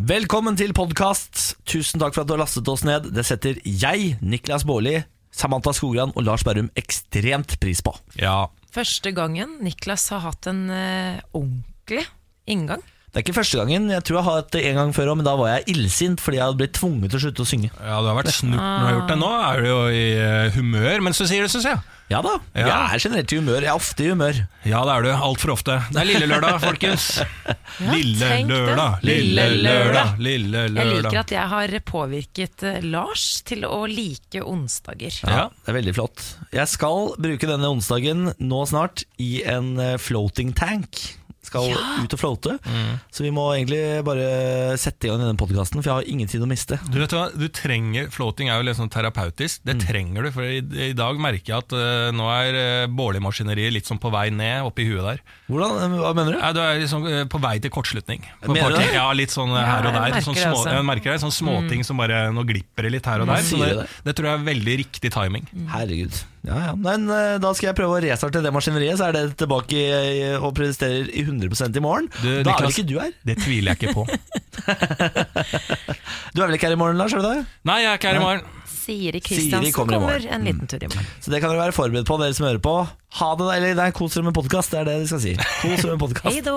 Velkommen til podkast. Tusen takk for at du har lastet oss ned. Det setter jeg, Niklas Baarli, Samantha Skogran og Lars Berrum ekstremt pris på. Ja. Første gangen Niklas har hatt en eh, ordentlig inngang. Det er ikke første gangen. Jeg tror jeg har hatt det en gang før òg, men da var jeg illsint fordi jeg hadde blitt tvunget til å slutte å synge. ja, du har vært snurt når du har gjort det. Nå er du jo i eh, humør mens du sier det, syns jeg. Ja da, Ja. jeg er generelt i humør. Jeg er ofte i humør. Ja, det er du. Altfor ofte. Det er lille lørdag, folkens. lille lørdag, lille lørdag, lille lørdag. Jeg liker at jeg har påvirket eh, Lars til å like onsdager. Ja. Det er veldig flott. Jeg skal bruke denne onsdagen nå snart i en eh, floating tank. Skal ut og floate. Så vi må egentlig bare sette i gang denne podkasten, for jeg har ingen tid å miste. Du vet hva, du trenger, Floating er jo litt sånn terapeutisk. Det trenger du, for i, i dag merker jeg at uh, nå er uh, Bårli-maskineriet litt sånn på vei ned oppi huet der. Hvordan, eh, Hva mener du? Ja, du er liksom uh, på vei til kortslutning. På Mener du det? Ja, litt sånn uh, her og jeg der. merker Sånn små, jeg merker det, sånn småting som bare Nå glipper det litt her og der. Så det? det tror jeg er veldig riktig timing. Herregud. Ja, ja. Men eh, da skal jeg prøve å restarte det maskineriet, så er det tilbake i, og presterer i 100% i morgen. Du, da er vel ikke du her? Det tviler jeg ikke på. Du er vel ikke her i morgen, Lars? er du det? Nei, jeg er ikke her i morgen. Siri Siri Kristiansen kommer kommer, en liten tur i morgen. Så det kan dere være forberedt på, dere som hører på. Ha det, da, eller nei, kos dere med podkast, det er det de skal si. Kos dere med Hei podkast. då!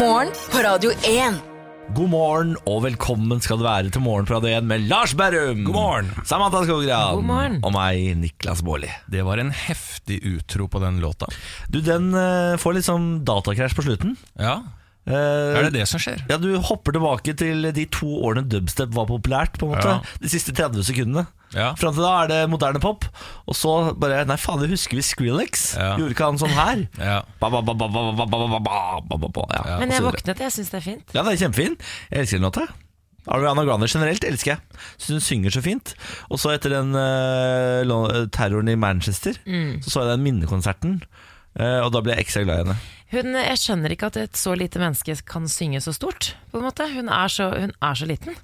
Morgen på Radio 1. God morgen og velkommen skal det være til Morgenpradio 1 med Lars Berrum. God morgen. Samantha Skogran. God morgen. Og meg, Niklas Baarli. Det var en heftig utro på den låta. Du, den eh, får litt sånn datakrasj på slutten. Ja, er det det som skjer? Ja, Du hopper tilbake til de to årene dubstep var populært. på en måte ja. De siste 30 sekundene. Ja. Fram til da er det moderne pop. Og så bare Nei, faen, det husker vi Skrillex. Ja. Gjorde ikke han sånn her? Men jeg våknet, jeg syns det er fint. Ja, det er kjempefint. Jeg elsker den låta. Ariana Grande generelt elsker jeg. Syns hun synger så fint. Og så etter den uh, terroren i Manchester, mm. så så jeg den minnekonserten. Uh, og da ble jeg ekstra glad i henne. Hun, jeg skjønner ikke at et så lite menneske kan synge så stort. På en måte. Hun, er så, hun er så liten.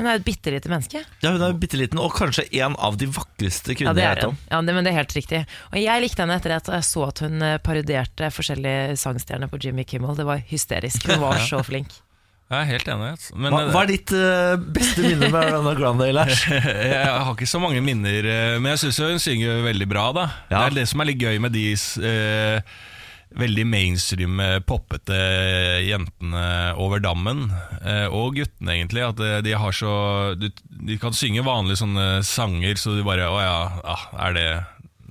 Hun er et bitte lite menneske. Ja, Hun er bitte liten, og kanskje en av de vakreste kvinnene ja, jeg vet om. Ja, det, men det er helt riktig. Og jeg likte henne etter at jeg så at hun eh, parodierte forskjellige sangstjerner på Jimmy Kimmel. Det var hysterisk. Hun var så flink. Jeg er helt enig. altså. Men Hva, eh, hva er ditt uh, beste minne med Ariana Grande, Lars? jeg har ikke så mange minner, eh, men jeg syns hun synger veldig bra. da Ja. Det er det som er litt gøy med de eh, veldig mainstream, eh, poppete jentene over dammen. Eh, og guttene, egentlig. At eh, de har så De, De kan synge vanlige sånne sanger, så du bare Å ja, er det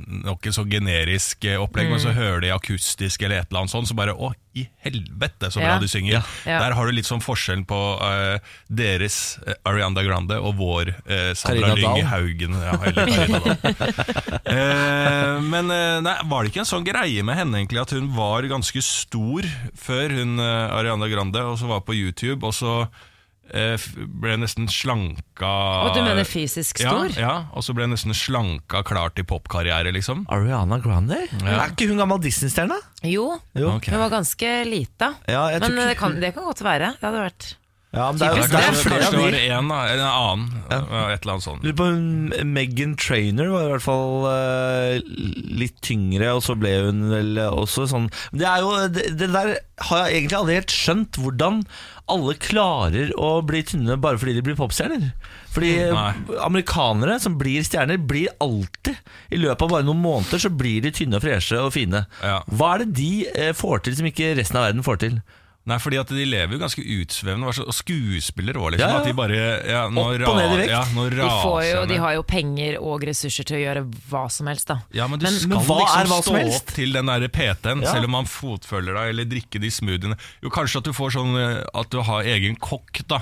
nok et så generisk opplegg, opplegg, men så hører de akustisk eller et eller annet sånt, så bare Å, i helvete, så bra Ja. de synger. Ja. Ja. Der har du litt sånn forskjellen på uh, deres eh, Arianda Grande og vår uh, Sandra Lyng Haugen. Ja, Eh, men eh, nei, var det ikke en sånn greie med henne egentlig at hun var ganske stor før hun eh, Arianda Grande, og så var på YouTube, og så eh, ble nesten slanka Og du mener fysisk stor? Ja, ja, og så ble nesten slanka klar til popkarriere, liksom. Ariana Grande? Er ikke hun gammel Disney-stjerne? Jo, Jo. Okay. hun var ganske lita. Ja, Men eh, det kan, det kan godt være. Det hadde vært Ja, men det er, Typisk det er det. er, det var en, en annen. eh, Et eller annet sånt. Lurer på hun Megan Trainer var i hvert fall uh, litt tyngre, og så ble hun vel også sånn Det er jo det, det der har jeg egentlig aldri helt skjønt hvordan alle klarer å bli tynne bare fordi de blir popstjerner. Fordi Nei. amerikanere som blir stjerner, blir alltid I løpet av bare noen måneder så blir de tynne og freshe og fine. Ja. Hva er det de eh, får til som ikke resten av verden får til? Nei, fordi at de lever jo ganske utsvevende, og skuespiller òg, liksom. Ja, ja. At de bare ja, nå Opp og ned i vekt. Ja, nå de, får jo, de har jo penger og ressurser til å gjøre hva som helst, da. Ja, men du Men- skal men hva liksom er stå opp til den der PT-en, Ja. selv om man fotfølger deg, eller drikker de smoothiene. Jo, kanskje at du får sånn eh, At du har egen kokk, da.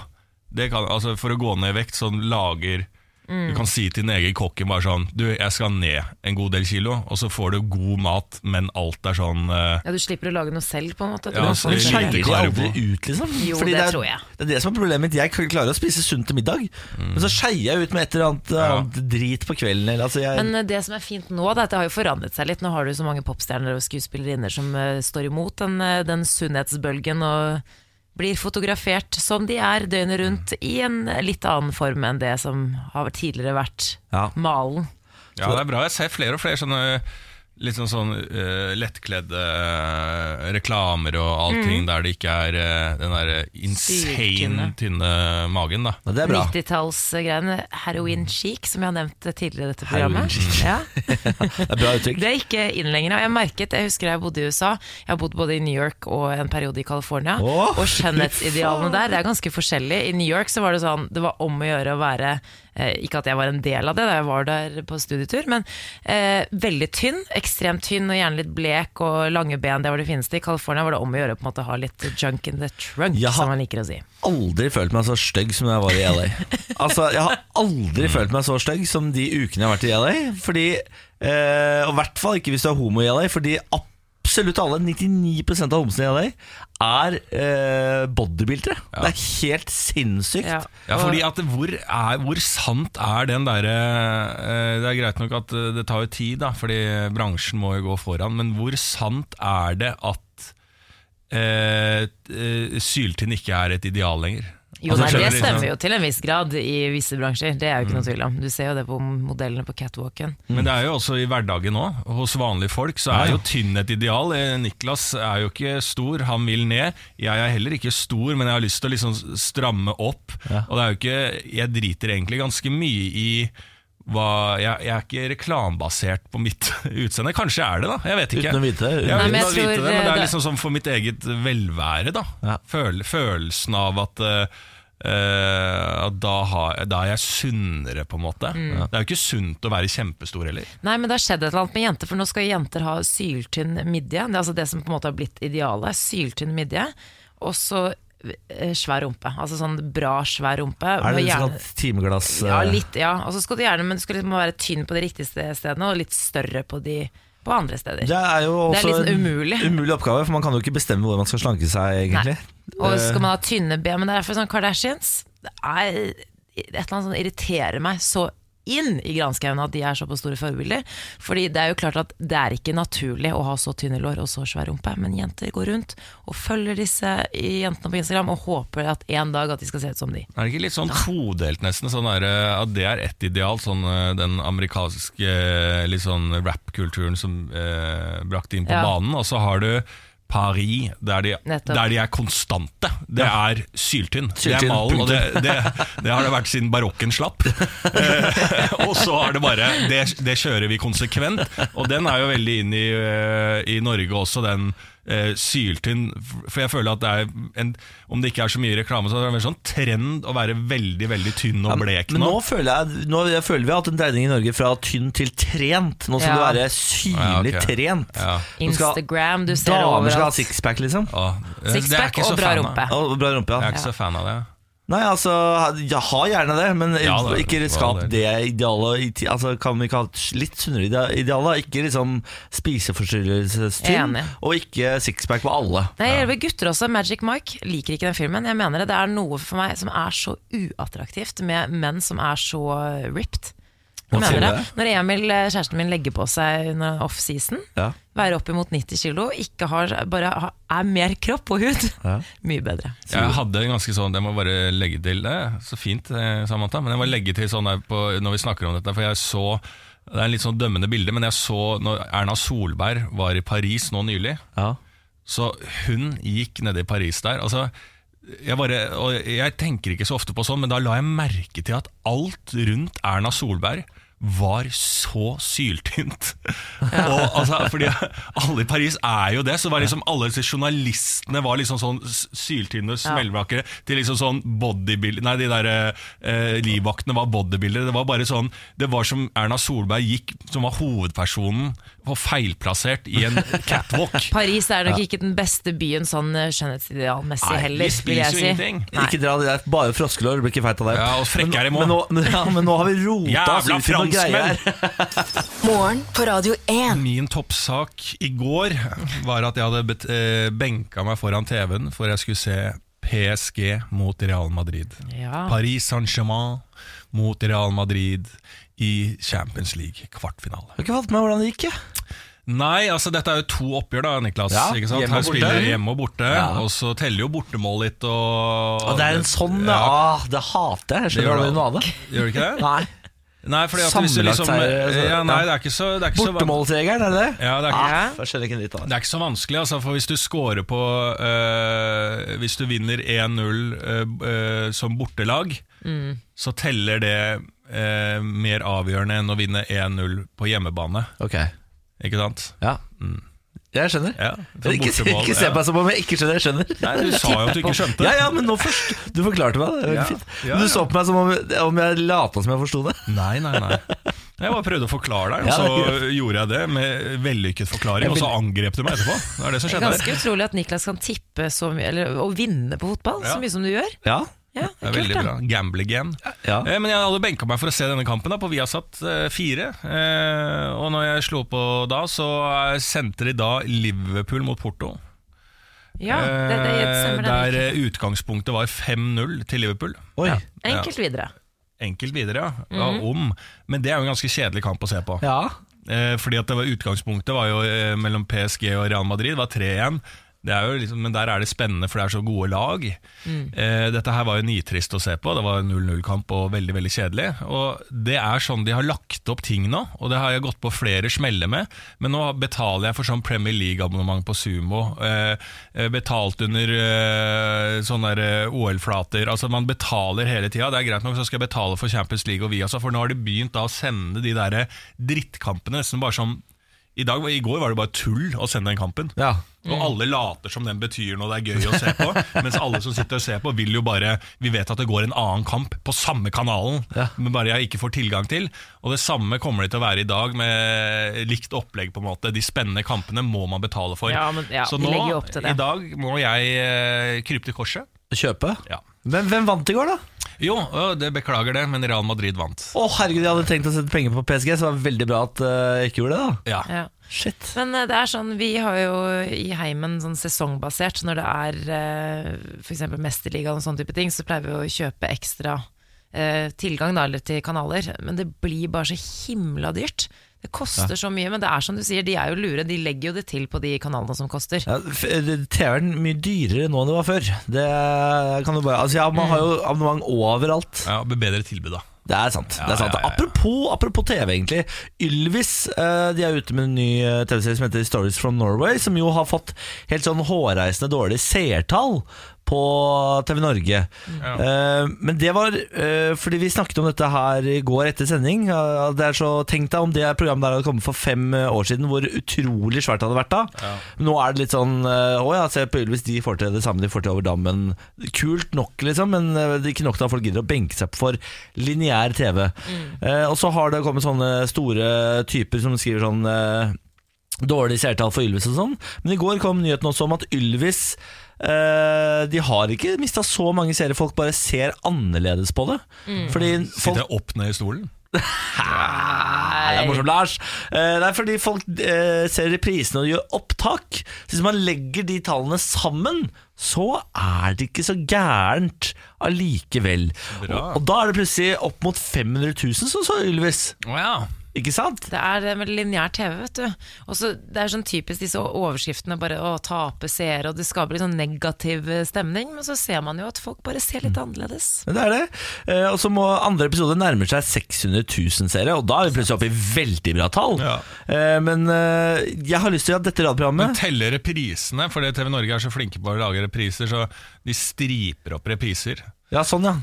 Det kan, altså For å gå ned i vekt, sånn lager Mm. Du kan si til din egen kokken bare sånn Du, jeg skal ned en god del kilo, og så får du god mat, men alt er sånn uh, Ja, Du slipper å lage noe selv, på en måte. Ja, så Men skeier de aldri ut, liksom? Jo, Fordi det er, tror jeg. Det er det som er problemet mitt. Jeg klarer å spise sunt til middag, men så skeier jeg ut med et eller annet, annet drit på kvelden. Eller, altså jeg, Men eh, det som er fint nå, det er at det har jo forandret seg litt. Nå har du så mange popstjerner og skuespillerinner som uh, står imot den, uh, den sunnhetsbølgen og blir fotografert som de er døgnet rundt i en litt annen form enn det som har tidligere vært Ja. malen. Ja, det er bra. Jeg ser flere og flere sånne Litt sånn, sånn uh, lettkledde uh, reklamer og allting der det ikke er uh, den der insane tynne magen. da Ja, det er bra. 90-tallsgreiene. Heroin chic, som jeg har nevnt tidligere i dette programmet. Ja. Det er bra uttrykk. Det er ikke inn lenger. Og jeg merket, jeg husker jeg bodde i USA. Jeg har bodd både i New York og en periode i California. Oh, og skjønnhetsidealene der det er ganske forskjellig. I New York så var det sånn Det var om å gjøre å være Ikke at jeg var en del av det da jeg var der på studietur, men eh, veldig tynn. Ekstremt tynn og gjerne litt blek og lange ben. Det var det fineste. I California var det om å gjøre på en måte ha litt junk in the trunk, jeg som man liker å si. aldri følt meg så stygg som jeg var i LA. Altså, Jeg har aldri følt meg så stygg som de ukene jeg har vært i LA. Fordi, eh, Og i hvert fall ikke hvis du er homo i LA, fordi absolutt alle, 99 av homsene i LA, er eh, bodybuildere. Det er helt sinnssykt. Ja. Ja, fordi at hvor, er, hvor sant er den derre eh, Det er greit nok at eh, det tar jo tid, da, fordi bransjen må jo gå foran, men hvor sant er det at eh, eh, syltynn ikke er et ideal lenger? Jo, Altså, nei, Det stemmer liksom? jo til en viss grad i visse bransjer. Det er jo ikke noe tvil om. Du ser jo det på modellene på catwalken. Men det er jo også i hverdagen òg. Hos vanlige folk så er jo tynn et ideal. Eh, Niklas er jo ikke stor, han vil ned. Jeg er heller ikke stor, men jeg har lyst til å liksom stramme opp. Ja. Og det er jo ikke Jeg driter egentlig ganske mye i hva, jeg, jeg er ikke reklamebasert på mitt utseende. Kanskje jeg er det, da. Jeg vet ikke. Uten å vite det. Jeg Nei, men vite tror det, men det er liksom sånn for mitt eget velvære, da. Ja. Føl, følelsen av at uh, Uh, da, har, da er jeg sunnere, på en måte. Mm. Det er jo ikke sunt å være kjempestor heller. Nei, men det har skjedd et eller annet med jenter, for nå skal jenter ha syltynn midje. Det er altså det som på en måte har blitt idealet. Syltynn midje, og så svær rumpe. Altså sånn bra, svær rumpe. Er det gjerne- sånn timeglass uh... Ja, litt, ja. Og så skal du gjerne, men du skal liksom være tynn på de riktige stedene, og litt større på de på andre steder. Det er jo Det er også litt sånn en umulig. umulig oppgave, for man kan jo ikke bestemme hvor man skal slanke seg, egentlig. Og skal man ha tynne ben, men det er derfor sånn Kardashians Det er et eller annet som irriterer meg så inn i granskauen at de er såpass store forbilder. Fordi det er jo klart at det er ikke naturlig å ha så tynne lår og så svær rumpe, men jenter går rundt og følger disse jentene på Instagram og håper at en dag at de skal se ut som de. Er det ikke litt sånn todelt nesten? Sånn der, eh, at det er ett ideal, sånn eh, den amerikanske eh, litt sånn rap-kulturen som eh, brakte inn på Ja. banen, og så har du Paris, der de, der de er konstante. Det er syltynn. Det er malen, og det, det, det har det vært siden barokken slapp. Eh, og så er det bare det, det kjører vi konsekvent, og den er jo veldig inn i, eh, i Norge også, den eh, syltynn. For jeg føler at det er en, Om det ikke er så mye reklame, så er det en sånn trend å være veldig veldig tynn og blek Men nå. nå føler, jeg, nå jeg føler vi har hatt en dreining i Norge fra tynn til trent. Nå skal Ja. du være synlig Ja, okay. trent. Ja. Nå skal- Instagram, du ser Damer skal ha sixpack, liksom. Sixpack og bra rumpe. Og bra rumpe, Jeg er ikke så fan av det. Nei, altså, ja, ha gjerne det, men Ja, det er- ikke skap det idealet. Altså, kan vi ikke ha et litt sunnere ide- ideal? Ikke liksom spiseforstyrrelsestynn, og ikke sixpack på alle. Nei, jeg gjelder gutter også. Magic Mike liker ikke den filmen. Jeg mener det, det er noe for meg som er så uattraktivt med menn som er så ripped. Når Emil, eh, kjæresten min, legger på seg under off-season, Ja. veier opp imot 90 kilo, ikke har, bare er mer kropp og hud, Ja. mye bedre. Jeg hadde en ganske sånn Jeg må bare legge til det. Så fint, eh, Samantha. Men jeg må legge til sånn der på, når vi snakker om dette, for jeg så Det er en litt sånn dømmende bilde, men jeg så når Erna Solberg var i Paris nå nylig. Ja. Så hun gikk nede i Paris der. Altså, jeg, bare, og jeg tenker ikke så ofte på sånn, men da la jeg merke til at alt rundt Erna Solberg var så syltynt. og, altså, fordi alle i Paris er jo det. Så var liksom alle disse journalistene var liksom sånn syltynne smellvrakere. Til liksom sånn bodybuilder Nei, de der eh, livvaktene var bodybuildere. Det var bare sånn Det var som Erna Solberg gikk, som var hovedpersonen, og feilplassert i en catwalk. Paris er nok ikke den beste byen sånn eh, skjønnhetsidealmessig Nei, heller, vi spiser jeg spiser si. jo ingenting. Nei. Ikke dra det der, bare froskelår, blir ikke feit av det. Ja, og frekkere men, må. men, nå, men, ja, men nå har vi rota oss ut i noen greier. Morgen på Radio 1. Min toppsak i går var at jeg hadde bet, eh, benka meg foran TV-en for jeg skulle se PSG mot Real Madrid. Ja. Paris Saint-Germain mot Real Madrid i Champions League kvartfinale. Jeg har ikke fått med hvordan det gikk. jeg. Nei, altså dette er jo to oppgjør, da, Niklas. Ja, ikke sant? Her spiller hjemme og borte, Ja. og så teller jo bortemål litt. Og, Og det er en sånn ja. ah, Det hater jeg. Jeg skjønner aldri det. noe av det. Gjør du ikke det? Nei Nei, fordi at hvis du Sammenlagt liksom, altså, ja, nei, det er ikke så, det er ikke så van- er det det? Ja, det er ikke, Ah, jeg skjønner ikke en av Det det. er ikke så vanskelig, altså, for hvis du scorer på øh, Hvis du vinner 1-0 øh, øh, som bortelag, så teller det øh, mer avgjørende enn å vinne 1-0 på hjemmebane. Ok, Ikke sant? ja Jeg skjønner. Ja, Ikke, bortemål, ikke se på meg som om jeg ikke skjønner. Jeg skjønner. Nei, Du sa jo at du ikke skjønte. Ja, ja, men nå først. Du forklarte meg det. det. Ja, fint. ja, Men du så på meg som om, om jeg lata som jeg forsto det. Nei, nei, nei. Jeg bare prøvde å forklare deg, og så gjorde jeg det med vellykket forklaring. Og så angrep du meg etterpå. Det er det som Det er skjedde. ganske utrolig at Niklas kan tippe så mye, eller å vinne på fotball Ja. så mye som du gjør. Ja, Ja, Det er veldig bra. Gamble again. ja. Eh, Men jeg hadde benka meg for å se denne kampen da på Viasat eh, 4. Eh, og når jeg slo på da, så eh, sendte de da Liverpool mot Porto. Ja, det, det Eh, stemmer det. der eh, utgangspunktet var 5-0 til Liverpool. Oi. Ja, enkelt videre. Enkelt videre, ja. ja. Om. Men det er jo en ganske kjedelig kamp å se på. Ja. Eh, fordi at det var Utgangspunktet var jo eh, mellom PSG og Real Madrid, var 3-1. Det er jo liksom, men der er det spennende, for det er så gode lag. Eh, dette her var jo nitrist å se på. Det var 0-0-kamp og veldig veldig kjedelig. Og Det er sånn de har lagt opp ting nå, og det har jeg gått på flere smeller med. Men nå betaler jeg for sånn Premier League-abonnement på Sumo. Eh, eh, betalt under eh, sånne eh, OL-flater. Altså Man betaler hele tida. Det er greit nok, så skal jeg betale for Champions League og Viasa, for nå har de begynt da å sende de der drittkampene nesten bare som i, dag, I går var det bare tull å sende den kampen. ja. Og alle later som den betyr noe det er gøy å se på. mens alle som sitter og ser på, vil jo bare Vi vet at det går en annen kamp på samme kanalen, Ja. men bare jeg ikke får tilgang til. Og det samme kommer det til å være i dag, med likt opplegg. på en måte De spennende kampene må man betale for. Ja, men- ja, Så nå, i dag, må jeg eh, krype til korset. Kjøpe. Ja. Hvem, hvem vant i går, da? Jo, det beklager det, men Real Madrid vant. Å herregud, jeg hadde tenkt å sette penger på PSG, så det var veldig bra at eh, jeg ikke gjorde det. da Ja. Ja. Shit. Men eh, det er sånn, vi har jo i heimen sånn sesongbasert, når det er f.eks. for eksempel Mesterligaen og sånne type ting, så pleier vi å kjøpe ekstra eh, tilgang da, eller til kanaler, men det blir bare så himla dyrt. Det koster så mye, men det er som du sier, de er jo lure, de legger jo det til på de kanalene som koster. Ja, TV-en er mye dyrere nå enn det var før. Det kan du bare Altså ja, Man har jo abonnement overalt. ja, med Bedre tilbud, da. Det er sant. Det er sant. Apropos, apropos TV, egentlig. Ylvis eh, de er ute med en ny eh, TV-serie som heter Stories from Norway, som jo har fått helt sånn hårreisende dårlige seertall på TV Norge. Eh, men det var uh, fordi vi snakket om dette her i går etter sending. Uh, det er så Tenk deg om det programmet der hadde kommet for fem eh, år siden, hvor utrolig svært det hadde vært da. Nå er det litt sånn Å ja, se på Ylvis, de får til det samme, de får til over dammen. Kult nok, liksom, men det er ikke nok til at folk gidder å benke seg for lineær TV. Eh, og så har det kommet sånne store typer som skriver sånn dårlig seertall for Ylvis og sånn. Men i går kom nyheten også om at Ylvis De har ikke mista så mange seere, folk bare ser annerledes på det. Fordi folk Sitter jeg opp ned i stolen? Nei, det er morsomt, Lars. Eh, det er fordi folk eh, ser reprisene og gjør opptak. Så hvis man legger de tallene sammen, så er det ikke så gærent allikevel. Og, og da er det plutselig opp mot 500 000 som så Ylvis. Oh, ja. Ikke sant? Det er med lineær TV, vet du. Og så Det er sånn typisk disse overskriftene bare å tape seere, og det skaper litt sånn negativ eh, stemning, men så ser man jo at folk bare ser litt annerledes. Men det er det. Eh, og så må andre episode nærme seg 600 000 seere, og da er vi plutselig oppe i veldig bra tall. Ja. Eh, men eh, jeg har lyst til at dette Men radioprogrammet teller reprisene, fordi TV Norge er så flinke på å lage repriser, så de striper opp repriser. Ja, sånn ja.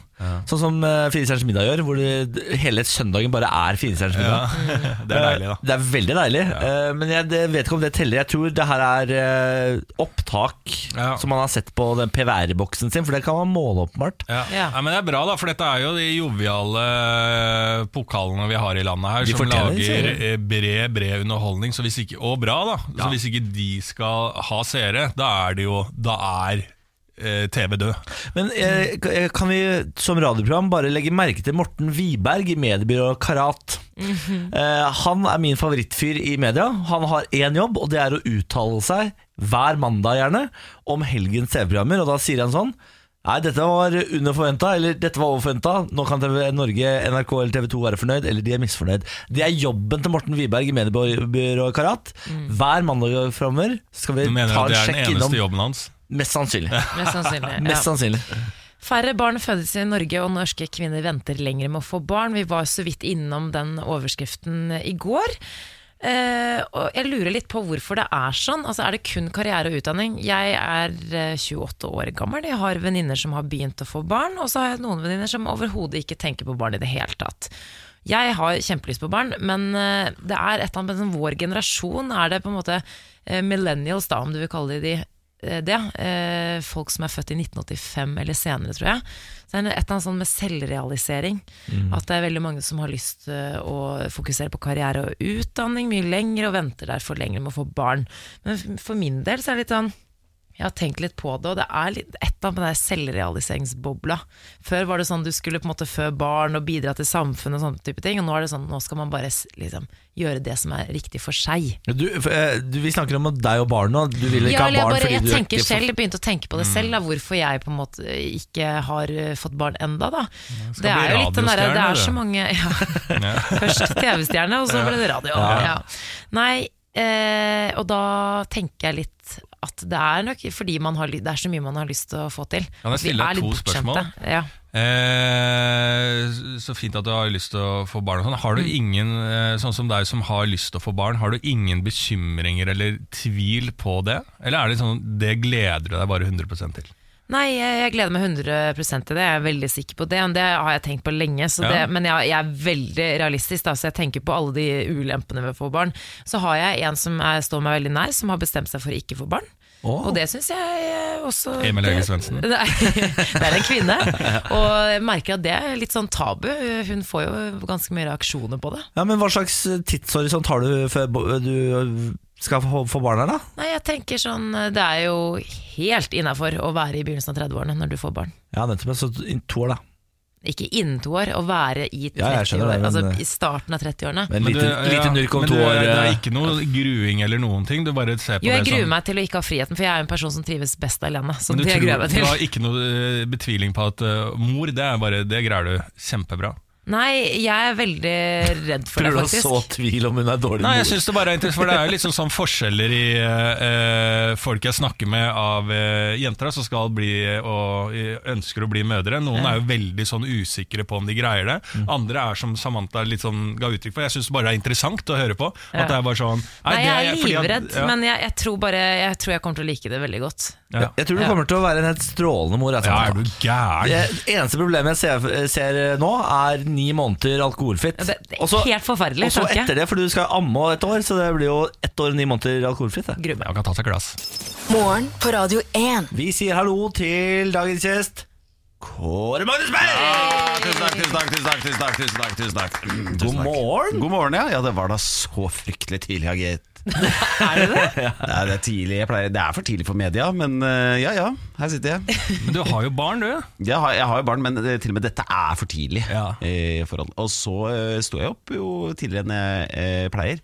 Sånn som uh, Finestjerners middag gjør, hvor det, hele søndagen bare er Fire middag. middag. Det er deilig, da. Eh, Det er veldig deilig, eh, men jeg det, vet ikke om det teller. Jeg tror det her er uh, opptak Ja. som man har sett på den PVR-boksen sin, for det kan man måle åpenbart. Ja. Ja. Ja, men det er bra, da, for dette er jo de joviale eh, pokalene vi har i landet her, De som lager eh, bred, bred underholdning. Så hvis ikke, og bra, da. Så hvis ikke de skal ha seere, da er det jo Da er eh, TV død. Men eh, kan vi som radioprogram bare legge merke til Morten Wiberg i mediebyrået Karat? eh, han er min favorittfyr i media. Han har én jobb, og det er å uttale seg hver mandag gjerne om helgens TV-programmer. Og da sier han sånn Nei, dette var under forventa, eller dette var over forventa. Nå kan TV Norge, NRK eller TV 2 være fornøyd, eller de er misfornøyd. Det er jobben til Morten Wiberg i mediebyrået Karat. Hver mandag framover skal vi Du mener ta at en det er den eneste innom. jobben hans? Mest sannsynlig. Mest sannsynlig. ja. Mest sannsynlig. Færre barn fødes i Norge, og norske kvinner venter lenger med å få barn. Vi var så vidt innom den overskriften i går. Eh, og jeg lurer litt på hvorfor det er sånn. Altså, er det kun karriere og utdanning? Jeg er eh, 28 år gammel. Jeg har venninner som har begynt å få barn, og så har jeg noen venninner som overhodet ikke tenker på barn i det hele tatt. Jeg har kjempelyst på barn, men eh, det er et eller annet med vår generasjon er det på en måte eh, millennials, da, om du vil kalle de eh, det. Eh, folk som er født i 1985 eller senere, tror jeg. Så det er et eller annet sånn med selvrealisering. At det er veldig mange som har lyst eh, å fokusere på karriere og utdanning mye lenger, og venter derfor lenger med å få barn. Men for min del så er det litt sånn jeg har tenkt litt på det, og det er litt et av den der selvrealiseringsbobla. Før var det sånn du skulle på en måte fø barn og bidra til samfunnet og sånne type ting, og nå er det sånn nå skal man bare liksom gjøre det som er riktig for seg. Du, eh, du, vi snakker om deg og barn nå. Du vil ikke Ja, ha eller jeg, barn bare, fordi jeg du tenker ikke selv, jeg begynte å tenke på det selv, da, hvorfor jeg på en måte ikke har eh, fått barn enda da. Det er jo litt den derre, det er så mange ja. Ja. Først TV-stjerne, og så ble det radio. Ja. Nei, eh, og da tenker jeg litt at det er nok fordi man har, det er så mye man har lyst til å få til. Kan jeg stille deg to spørsmål? Ja. Eh, så fint at du har lyst til å få barn. sånn. Har du ingen, eh, sånn som deg som har lyst til å få barn, har du ingen bekymringer eller tvil på det? Eller er det sånn det gleder du deg bare 100 til? Nei, jeg, gleder meg 100 til det, jeg er veldig sikker på det. og Det har jeg tenkt på lenge, så Ja. det, men jeg, jeg er veldig realistisk, da, så jeg tenker på alle de ulempene ved å få barn. Så har jeg en som er, står meg veldig nær, som har bestemt seg for å ikke få barn. Oh. Og det syns jeg eh, også Emil Hege Svendsen. Det det er en kvinne, og jeg merker at det er litt sånn tabu. Hun får jo ganske mye reaksjoner på det. Ja, men Hva slags tidshorisont har du før du skal få, få barn her, da? Nei, jeg tenker sånn Det er jo helt innafor å være i begynnelsen av 30-årene når du får barn. Ja, nettopp. Så i to år, da. Ikke innen to år, å være i 30 Ja, jeg skjønner år. men- Altså i starten av 30-årene. Men Men lite, ja, lite nurk om men to år. Det er eh, ikke noe gruing eller noen ting, du bare ser på Jo, jeg det gruer meg til å ikke ha friheten, for jeg er en person som trives best alene. Så Men du, det gruer jeg tror, meg du har ikke noe eh, betviling på at uh, mor, det, er bare, det greier du kjempebra. Nei, jeg er veldig redd for Tror det, du har faktisk. så tvil om hun er dårlig Nei, jeg mor? synes det bare er interessant, for det er jo liksom sånn forskjeller i uh, folk jeg snakker med av uh, jenter som skal bli og ønsker å bli mødre. Noen er jo veldig sånn usikre på om de greier det. Mm. Andre er som Samantha litt sånn ga uttrykk for. Jeg synes det bare er interessant å høre på. Ja. At det er bare sånn Nei, det jeg er livredd, at- ja. men jeg, jeg, tror bare, jeg tror jeg kommer til å like det veldig godt. ja. Jeg tror du kommer til å være en helt strålende mor. Jeg, ja, er du gæren? Det eneste problemet jeg ser, ser nå, er ni måneder alkoholfritt. Ja, det- det er Og så- helt forferdelig Og så tanke. etter det, for du skal amme et år, så det blir jo ett år og ni måneder alkoholfritt. det. Gruer meg. Kan ta seg glass. Morgen på Radio 1. Vi sier hallo til dagens gjest, Kåre Magnus Berg! Tusen takk, tusen takk, tusen takk, tusen takk, tusen takk, tusen takk. God morgen. God morgen, ja. ja. Det var da så fryktelig tidlig, ja, gitt. Er det det? Nei, det er tidlig, jeg pleier, det er for tidlig for media, men eh, ja ja, her sitter jeg. Men du har jo barn, du. Jeg har, jeg har jo barn, men det, til og med dette er for tidlig. Ja. eh, forhold. Og så uh, sto jeg opp jo tidligere enn jeg eh, pleier.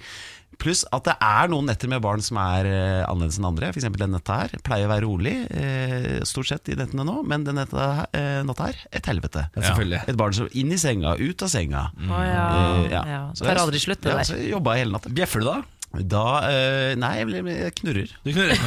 Pluss at det er noen netter med barn som er eh, annerledes enn andre. F.eks. den netta her. Pleier å være rolig, eh, stort sett i nettene nå, men den natta, eh, natta her, et helvete. Ja, selvfølgelig. Et barn som inn i senga, ut av senga. Å ja. Eh, ja. Så Tar jeg- aldri slutt, det ja, der. Så jeg jobba hele natta. Bjeffer du da? Da eh, Nei, jeg, knurrer. Du knurrer.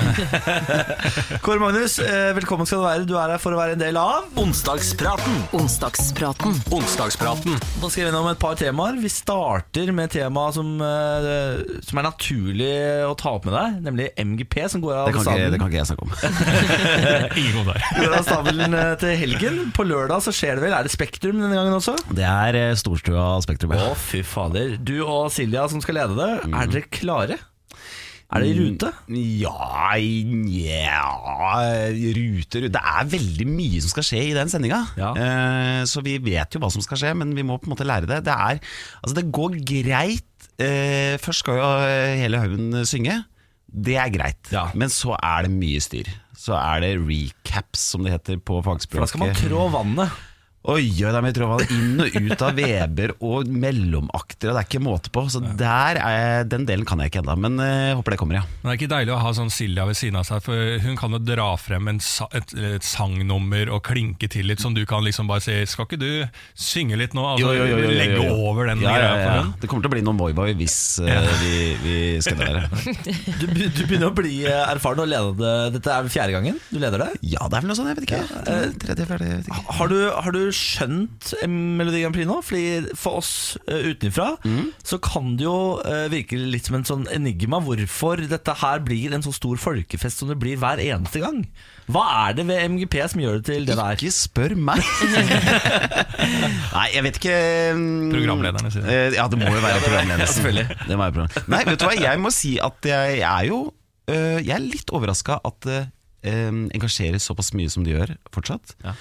Kåre Magnus, eh, velkommen skal du være. Du er her for å være en del av Onsdagspraten. Onsdagspraten. Onsdagspraten. Nå skal vi gjennom et par temaer. Vi starter med et tema som, eh, som er naturlig å ta opp med deg, nemlig MGP, som går av Det kan, ikke, stabelen. det kan ikke jeg snakke om. Ingen der. Går av stabelen til helgen. På lørdag så skjer det vel. Er det Spektrum denne gangen også? Det er Storstua Spektrum. Å, fy fader. Du og Silja som skal lede det, er dere klare? Er det i rute? Ja, ja rute Det er veldig mye som skal skje i den sendinga. Ja. Eh, så vi vet jo hva som skal skje, men vi må på en måte lære det. Det, er, altså det går greit. Eh, først skal jo hele haugen synge. Det er greit. Ja. Men så er det mye styr. Så er det recaps, som det heter på fagspråket. For da skal man trå vannet. Oi, oi, da tror jeg er inn og ut av Weber og mellomakter, og det er ikke måte på. Så der er jeg, den delen kan jeg ikke ennå, men eh, jeg håper det kommer, ja. Men det er ikke deilig å ha sånn Silja ved siden av seg, for hun kan jo dra frem en, sa- et, et sangnummer og klinke til litt, som du kan liksom bare si Skal ikke du synge litt nå? Altså, Legge over den ja, ja, greia ja. for hun. Det kommer til å bli noen Voi-Voi hvis uh, vi, vi skal der. Du, du begynner å bli eh, erfaren og lede det. Dette er fjerde gangen du leder det. Ja, det er vel noe sånt, jeg vet ikke. Tredje, fjerde, jeg vet ikke. Har du, har du skjønt eh, Melodi Grand Prix nå? Fordi For oss uh, utenfra så kan det jo uh, virke litt som en sånn enigma hvorfor dette her blir en så stor folkefest som det blir hver eneste gang. Hva er det ved MGP som gjør det til det der? Ikke spør meg! Nei, jeg vet ikke um, Programlederne sier det. Ja, det må jo være programlederen. selvfølgelig. Det må være program- Nei, vet du hva, jeg må si at jeg er jo Jeg er litt overraska at det engasjerer såpass mye som det gjør fortsatt. Ja.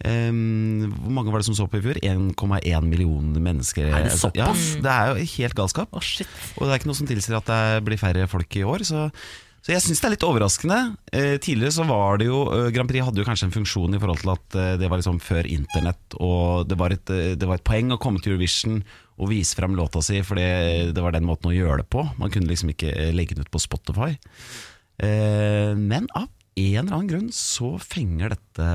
Um, hvor mange var det som så på i fjor? 1,1 millioner mennesker. Er det såpass? Ja, det er jo helt galskap. Oh, shit. Og det er ikke noe som tilsier at det blir færre folk i år. Så, så jeg syns det er litt overraskende. Eh, tidligere så var det jo eh, Grand Prix hadde jo kanskje en funksjon i forhold til at eh, det var liksom før internett, og det var, et, eh, det var et poeng å komme til Eurovision og vise frem låta si, for det, det var den måten å gjøre det på. Man kunne liksom ikke legge den ut på Spotify. Eh, men av en eller annen grunn så fenger dette,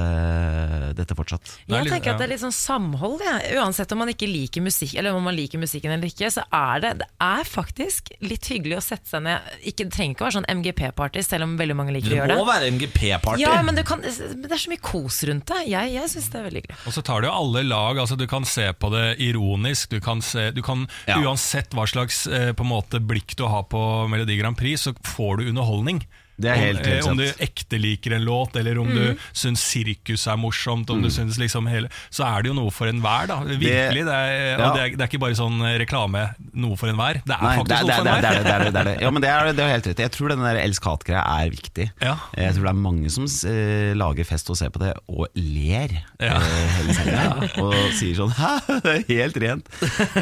dette fortsatt. Jeg tenker at det er litt sånn samhold, ja. Uansett om man ikke liker musikk Eller om man liker musikken eller ikke, så er det Det er faktisk litt hyggelig å sette seg ned ikke, Det trenger ikke å være sånn MGP-party, selv om veldig mange liker Det å gjøre det. det. må være MGP-party. Ja, men det, kan, det er så mye kos rundt det. Jeg, jeg syns det er veldig hyggelig. Og så tar det jo alle lag, altså du kan se på det ironisk, du kan se, du kan, Ja. uansett hva slags eh, på en måte blikk du har på Melodi Grand Prix, så får du underholdning. Det er helt- om, eh, om du ekte liker en låt, eller om du syns sirkus er morsomt, om du syns liksom hele Så er det jo noe for enhver, da. Virkelig. Det er, ja. Det er, det er ikke bare sånn eh, reklame, noe for enhver. Det er Nei, faktisk det, er- noe for det, enhver. det, er det, det det. Ja, men det er, det er helt rett. Jeg tror den der elsk-hat-greia er viktig. Ja. Jeg tror det er mange som eh, lager fest og ser på det, og ler Ja. eh, hele sendinga. Og sier sånn Hæ, det er helt rent.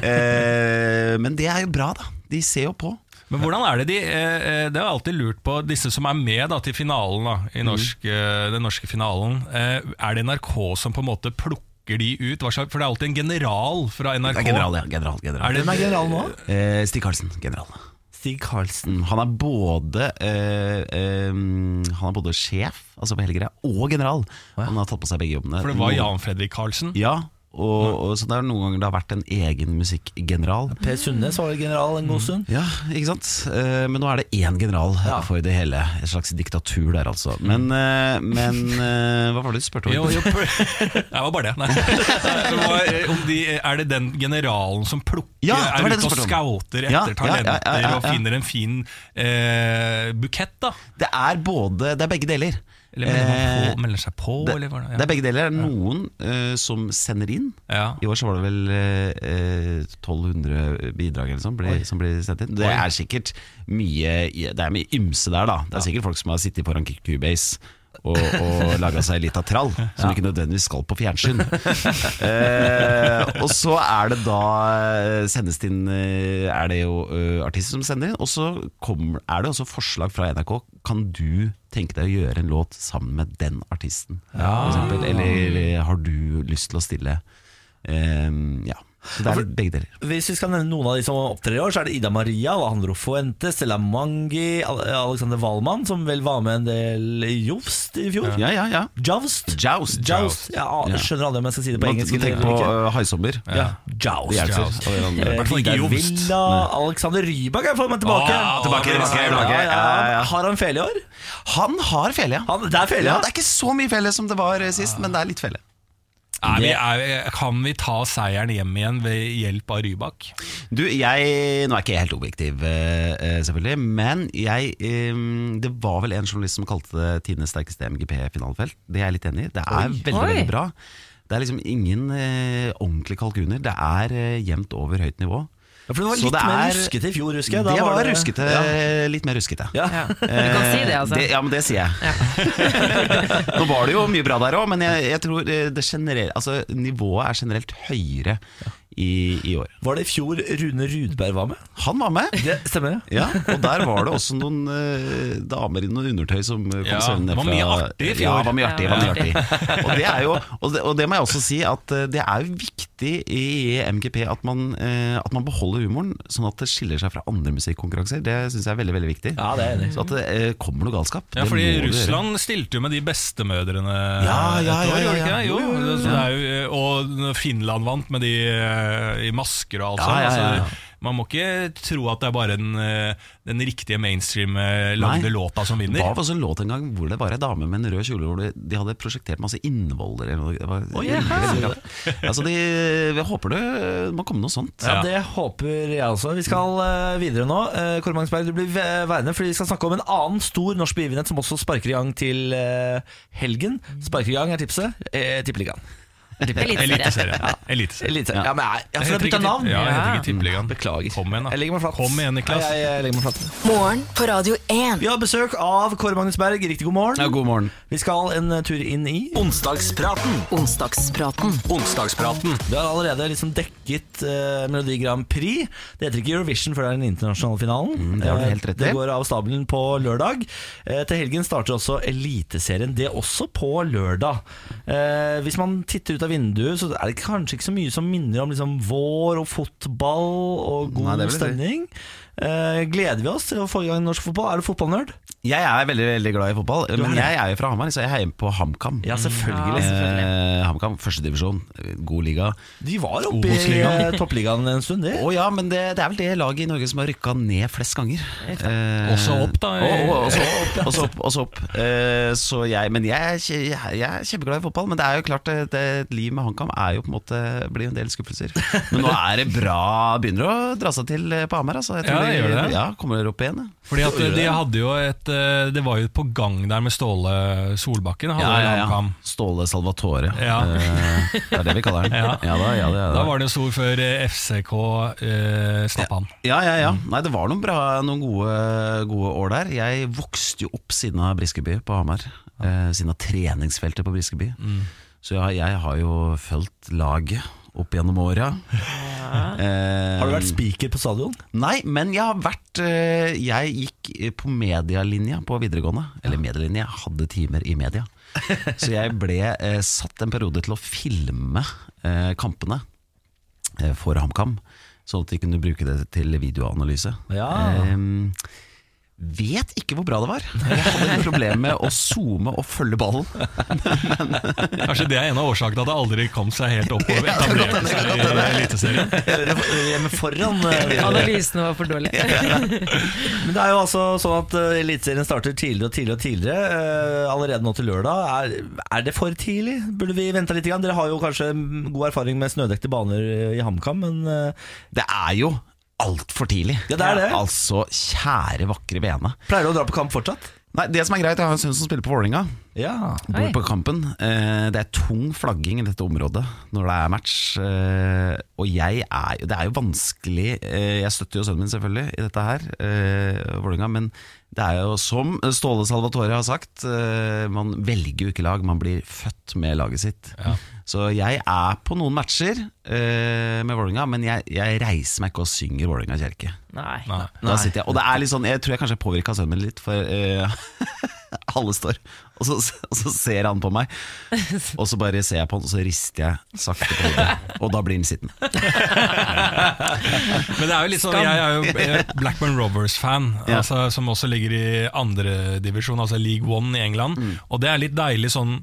Eh, men det er jo bra, da. De ser jo på. Men hvordan er det de eh, eh, Det har jeg alltid lurt på, disse som er med da, til finalen, da, i norsk, eh, den norske finalen. Eh, er det NRK som på en måte plukker de ut? Hva slags, for det er alltid en general fra NRK. Det er general, ja. General, general. Er det, Hvem er general nå? Eh, Stig Karlsen, general. Stig Karlsen. Mm, Han er både eh, eh, Han er både sjef, altså på hele greia, og general. Han har tatt på seg begge jobbene. for det var Jan Fredrik Karlsen? Ja, og, og så det er noen ganger det har vært en egen musikkgeneral. Per Sundnes var general en god stund. Ja, ikke sant? Eh, Men nå er det én general Ja. for det hele. Et slags diktatur der, altså. Men, eh, men eh, hva var det du spurte om? Jo, jo, det var bare det. Det var, de, er det den generalen som plukker Ja, er ute og scouter Ja, etter ja, ja, talenter ja, ja, og finner en fin eh, bukett? da? Det er både Det er begge deler. Eller melder, Eh, på, melder seg på? det, eller ja. det er begge deler. Det er noen uh, som sender inn. Ja. I år så var det vel uh, 1200 bidrag eller sånt, ble, som ble sendt inn. Det er sikkert mye Det er mye ymse der, da. Det er sikkert folk som har sittet foran Cubase og, og laga seg litt av trall, som ikke nødvendigvis skal på fjernsyn. eh, og så er det da eh, sendes det inn eh, Er det jo eh, artister som sender inn, og så kommer- er det også forslag fra NRK. Kan du tenke deg å gjøre en låt sammen med den artisten? Ja. eller, eller har du lyst til å stille? Eh, ja. Så det er begge deler. Hvis vi skal nevne noen av de som opptrer i år, så er det Ida Maria, Alejandro Fuente, Stella Mangi, Alexander Wallmann, som vel var med en del i Joust i fjor. Ja, ja, ja. Joust. Joust. Joust. Ja, jeg skjønner aldri om jeg skal si det på Man engelsk. Tenk på uh, haisommer. Ja, Joust. Joust. Eh, Vidar Joust. Villa, Alexander Rybak jeg fått tilbake. Åh, tilbake, tilbake. Har han fele i år? Han har fele, ja. Han, det er fele, ja. Det er ikke så mye fele som det var eh, sist, men det er litt fele. Er vi, er, kan vi ta seieren hjem igjen ved hjelp av Rybak? Du, jeg Nå er ikke jeg helt objektiv, eh, eh, selvfølgelig, men jeg eh, Det var vel en journalist som kalte det tidenes sterkeste MGP-finalefelt. Det er jeg litt enig i. Det er veldig, Oi. veldig bra. Det er liksom ingen ordentlige kalkuner. Det er jevnt over høyt nivå. Ja, for det var litt det mer er- ruskete i fjor, husker jeg. Da det var det- ruskete, Ja. litt mer ruskete. Ja. Ja. Du kan si det, altså. Det, ja, men det sier jeg. Nå var det jo mye bra der òg, men jeg, jeg tror eh, det generell, altså, nivået er generelt høyere i, i år. Var det i fjor Rune Rudberg var med? Han var med. Det stemmer, ja. Ja, og der var det også noen uh, damer i noen undertøy som eh, kom Ja, svømmende det var fra mye artig i fjor. Ja, var mye artig, Ja, det var mye artig. Og, det jo, og, det, og det må jeg også si at eh, det er viktig i MGP at man, uh, at man beholder humoren, sånn at det skiller seg fra andre musikkonkurranser. Det syns jeg er veldig veldig viktig. Ja, det er det. Så at det eh, kommer noe galskap. Ja, fordi. Russland stilte jo med de bestemødrene Ja, ja, et år, ja, gjorde de ikke det? Jo, Jo, jo, jo, så det er jo, eh, og Finland vant med de eh, i masker og alt Ja, sånt. ja, ja, ja. Altså, man må ikke tro at det er bare den, eh, den riktige mainstream eh, lagde låta som vinner. Det var også en låt en gang hvor det var ei dame med en rød kjole hvor de, de hadde prosjektert masse innvoller eller noe. Det var veldig, veldig. Altså de, jeg håper det må komme noe sånt. Ja, Det håper jeg også. Vi skal eh, videre nå. Kåre Magnusberg, du blir værende, fordi vi skal snakke om en annen stor norsk begivenhet som også sparker i gang til eh, helgen. Sparker i gang er tipset. Uh, Tippeligaen. Eliteserie. Eliteserien. Ja. Eliteserien. Elite. Ja, men jeg, jeg, jeg bytta navn. Ja, jeg heter ikke Tippeligaen. Beklager. Kom igjen, da. Jeg legger meg flatt. Kom igjen, Niklas. Jeg, jeg, jeg legger meg flatt. Morgen på Radio 1. Vi har besøk av Kåre Magnus Berg. Riktig god morgen. Ja, god morgen. Vi skal en tur inn i Onsdagspraten. Onsdagspraten. Onsdagspraten. Du har allerede liksom dekket uh, Melodi Grand Prix. Det heter ikke Eurovision før det er den internasjonale finalen. Mm, det har du Eh, helt rett i. Det går av stabelen på lørdag. Uh, til helgen starter også Eliteserien. Det er også på lørdag. Uh, hvis man titter ut av vinduet, så er det kanskje ikke så mye som minner om liksom, vår og fotball og god Nei, stemning. si. Eh, gleder vi oss til å få i gang norsk fotball? Er du fotballnerd? Jeg er veldig veldig glad i fotball, men jeg er jo fra Hamar, så jeg heier på HamKam. Ja, selvfølgelig. Ja, selvfølgelig. Eh, HamKam, førstedivisjon, god liga. De var oppe i eh, toppligaen en stund, de. Å ja, men det, det er vel det laget i Norge som har rykka ned flest ganger. Eh, Også opp, da. Og, og, også opp, også opp, også opp. Eh, så jeg, men jeg, er jeg, jeg er kjempeglad i fotball. Men det er jo klart det, det, et liv med HamKam er jo på en måte blir en del skuffelser. Men nå er det bra. Begynner å dra seg til eh, på Hamar. Altså. Jeg tror Ja, det de- gjør det. Ja, kommer dere opp igjen? ja. Fordi at de hadde jo et eh, Det var jo på gang der med Ståle Solbakken. Ja, ja, ja. Ståle Salvatore. Ja. Eh, det er det vi kaller den. Ja. Ja, da, ja, det, ja, Da var det jo stor før eh, FCK uh, snappa han. Ja, ja, ja. Nei, det var noen, bra, noen gode, gode år der. Jeg vokste jo opp siden av Briskeby på Hamar. Eh, siden av treningsfeltet på Briskeby. Så jeg, jeg har jo fulgt laget opp gjennom åra. Eh, Har du vært speaker på stadion? Nei, men jeg har vært eh, Jeg gikk eh, på medialinja på videregående. Eller medielinja, jeg hadde timer i media. Så jeg ble eh, satt en periode til å filme eh, kampene eh, for HamKam. Sånn at de kunne bruke det til videoanalyse. Ja. Ehm, vet ikke hvor bra det var. Jeg hadde et problem med å zoome og følge ballen. Kanskje det er en av årsakene til at det aldri kom seg helt opp og etablerte seg i Eliteserien. Hjemme foran. eh, Analysene var for dårlige. Men det er jo altså sånn at uh, Eliteserien starter tidligere og tidligere og tidligere. eh, allerede nå til lørdag. Er, er det for tidlig? Burde vi vente litt? Grann? Dere har jo kanskje god erfaring med snødekte baner i HamKam, men eh, Det er jo altfor tidlig. Ja, det er det. Altså, kjære, vakre vene. pleier du å dra på kamp fortsatt? Nei, Det som er greit, jeg har en sønn som spiller på Vålerenga. Ja. Bor på kampen. Eh, Det er tung flagging i dette området når det er match. Eh, Og jeg er jo Det er jo vanskelig eh, Jeg støtter jo sønnen min selvfølgelig i dette her, eh, Vålerenga, men det er jo som Ståle Salvatore har sagt, eh, man velger jo ikke lag, man blir født med laget sitt. Så jeg er på noen matcher eh, med Vålerenga, men jeg, jeg reiser meg ikke og synger Vålerenga kirke. Nei. Nei. Da sitter jeg, og det er litt sånn Jeg tror jeg kanskje påvirka sønnen min litt, for eh, alle står og så, og så ser han på meg, og så bare ser jeg på han, og så rister jeg sakte på hodet. Og da blir han sittende. Men det er jo litt sånn, jeg er jo Blackburn Rovers-fan, Ja. altså, som også ligger i andredivisjon, altså League One i England. Mm. Og det er litt deilig sånn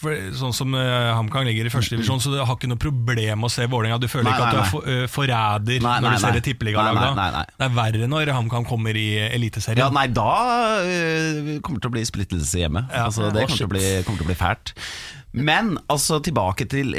for, Sånn som uh, HamKam ligger i første divisjon, så du har ikke noe problem å se Vålerenga. Du føler Nei, ikke at du er for, uh, forræder Nei, når nei, du ser et tippeligalag. Da. Det er verre når HamKam kommer i Eliteserien. Ja, nei, da uh, kommer det til å bli splittelse hjemme. Ja. Altså, det kommer til, å bli, kommer til å bli fælt. Men altså, tilbake til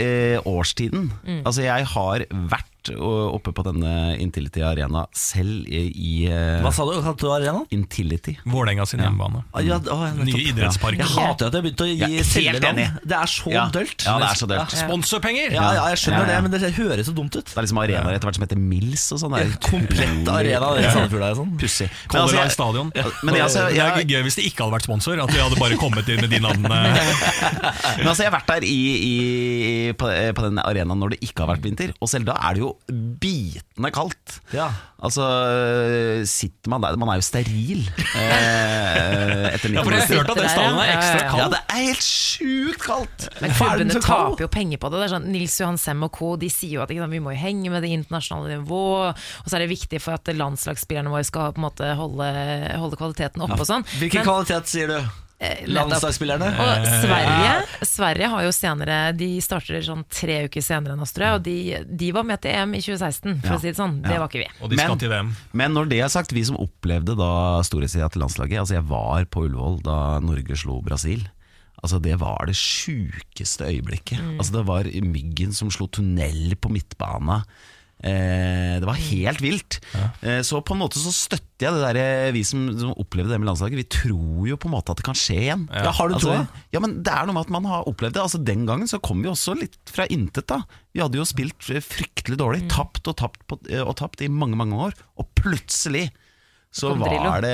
årstiden. Altså, jeg har vært vært uh, oppe på denne Intility Arena selv i, i uh, Hva sa du? Kalte du arena? Intility. Vålerenga sin hjemmebane. Ah, Ja, å, ja. Nye idrettspark. Jeg hater at jeg begynte å gi helt selge Det er så Ja. dølt. Ja, det er så dølt. Sponsorpenger! Ja, ja, jeg skjønner Ja, ja. det, men det høres så dumt ut. Det er liksom arenaer etter hvert som heter Mills og sånn. Komplett arena i Sandefjord er sånn. Pussig. Men Color altså, jeg- Stadion. Men jeg, altså, det jeg, er gøy hvis det ikke hadde vært sponsor. At vi hadde bare kommet inn med de navnene. Men altså, jeg har vært der i, i, på, på den arenaen når det ikke har vært vinter, og selv da er det jo bitende kaldt. Ja. Altså, sitter man der Man er jo steril eh, etter Ja, for jeg har hørt at det stallen er ekstra kald. ja, ja. Ja, det er helt sjukt kaldt! Men den klubbene taper jo penger på det. det er sånn, Nils Johan Sem og co. De sier jo at ikke sant, vi må jo henge med det internasjonale nivå, og så er det viktig for at landslagsspillerne våre skal på en måte holde, holde kvaliteten oppe og sånn. Hvilken Men- kvalitet sier du? Eh. Landslagsspillerne? Og Sverige, Sverige har jo senere De starter sånn tre uker senere enn oss, tror jeg. Og de, de var med til EM i 2016, for Ja. å si det sånn. Det var ikke vi. Og de Men- skal til VM. Men når det er sagt, vi som opplevde da storhetstida til landslaget Altså jeg var på Ullevål da Norge slo Brasil Altså Det var det sjukeste øyeblikket Altså Det var myggen som slo tunnel på midtbana eh, Det var helt vilt. Eh, Så på en måte så støtter jeg det der eh, Vi som, som opplevde det med landslaget. Vi tror jo på en måte at det kan skje igjen. Ja, har du altså, troa? Ja, men det er noe med at man har opplevd det. Altså Den gangen så kom vi også litt fra intet da. Vi hadde jo spilt fryktelig dårlig. Tapt og tapt på, eh, og tapt i mange, mange år. Og plutselig så var det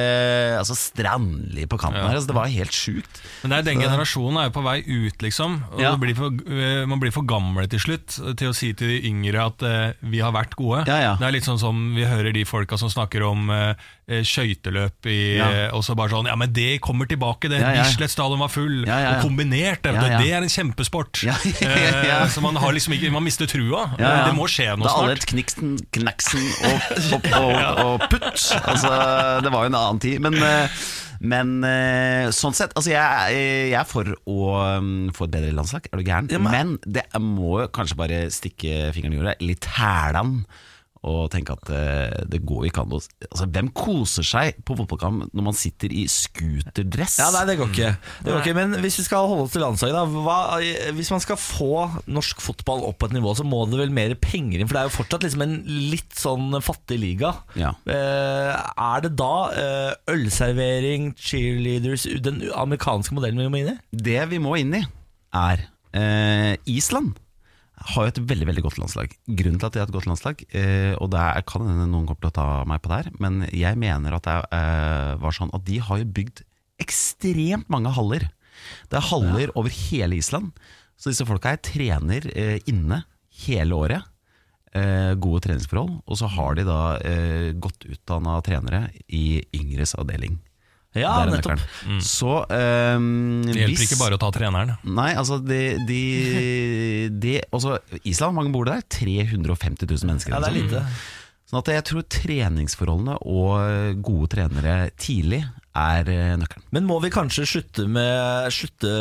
altså, Strandli på kanten her altså, Det var helt sjukt Men det er den generasjonen er jo på vei ut, liksom. Og Ja. blir for, eh, man blir for gamle til slutt til å si til de yngre at uh, vi har vært gode. Ja, ja. Det er litt sånn som vi hører de folka som snakker om uh, skøyteløp i Ja. eh, Og så bare sånn Ja, men det kommer tilbake, det. Ja, ja. Bislett stadion var full. Ja, ja, ja. Og kombinert, det, Ja, ja. det er en kjempesport. Ja, ja, ja, ja. Så man har liksom ikke Man mister trua. Ja, ja. Det må skje noe Da alle snart. et kniksen, knaksen og, og, og, og putt altså, Det var jo en annen tid Men, eh, men eh, sånn sett altså, jeg, jeg er for å um, få et bedre landslag Er du gæren? Ja, men- men det må kanskje bare stikke fingeren i jorda. Litt hælan og tenke at eh, det går ikke an å altså, Hvem koser seg på fotballkamp når man sitter i scooterdress? Ja, nei, det går ikke. Det går ikke. Men hvis vi skal holde oss til landslaget, da. Hva, hvis man skal få norsk fotball opp på et nivå, så må det vel mer penger inn? For det er jo fortsatt liksom en litt sånn fattig liga. Ja. Eh, er det da eh, ølservering, cheerleaders, den amerikanske modellen vi må inn i? Det vi må inn i er eh, Island har jo et veldig veldig godt landslag. Grunnen til at de har et godt landslag, eh, og det er, kan hende noen kommer til å ta meg på det her, men jeg mener at det eh, var sånn at de har jo bygd ekstremt mange haller. Det er haller over hele Island. Så disse folka her trener eh, inne hele året. Eh, gode treningsforhold. Og så har de da eh, godt utdanna trenere i yngres avdeling. Ja, nettopp. Mm. Så um, Det hjelper hvis- ikke bare å ta treneren. Nei, altså de, de, de også, Island, mange bor der? 350 000 mennesker. Ja, det er lite. Sånn at jeg tror treningsforholdene og gode trenere tidlig er eh, nøkkelen. Men må vi kanskje slutte med slutte,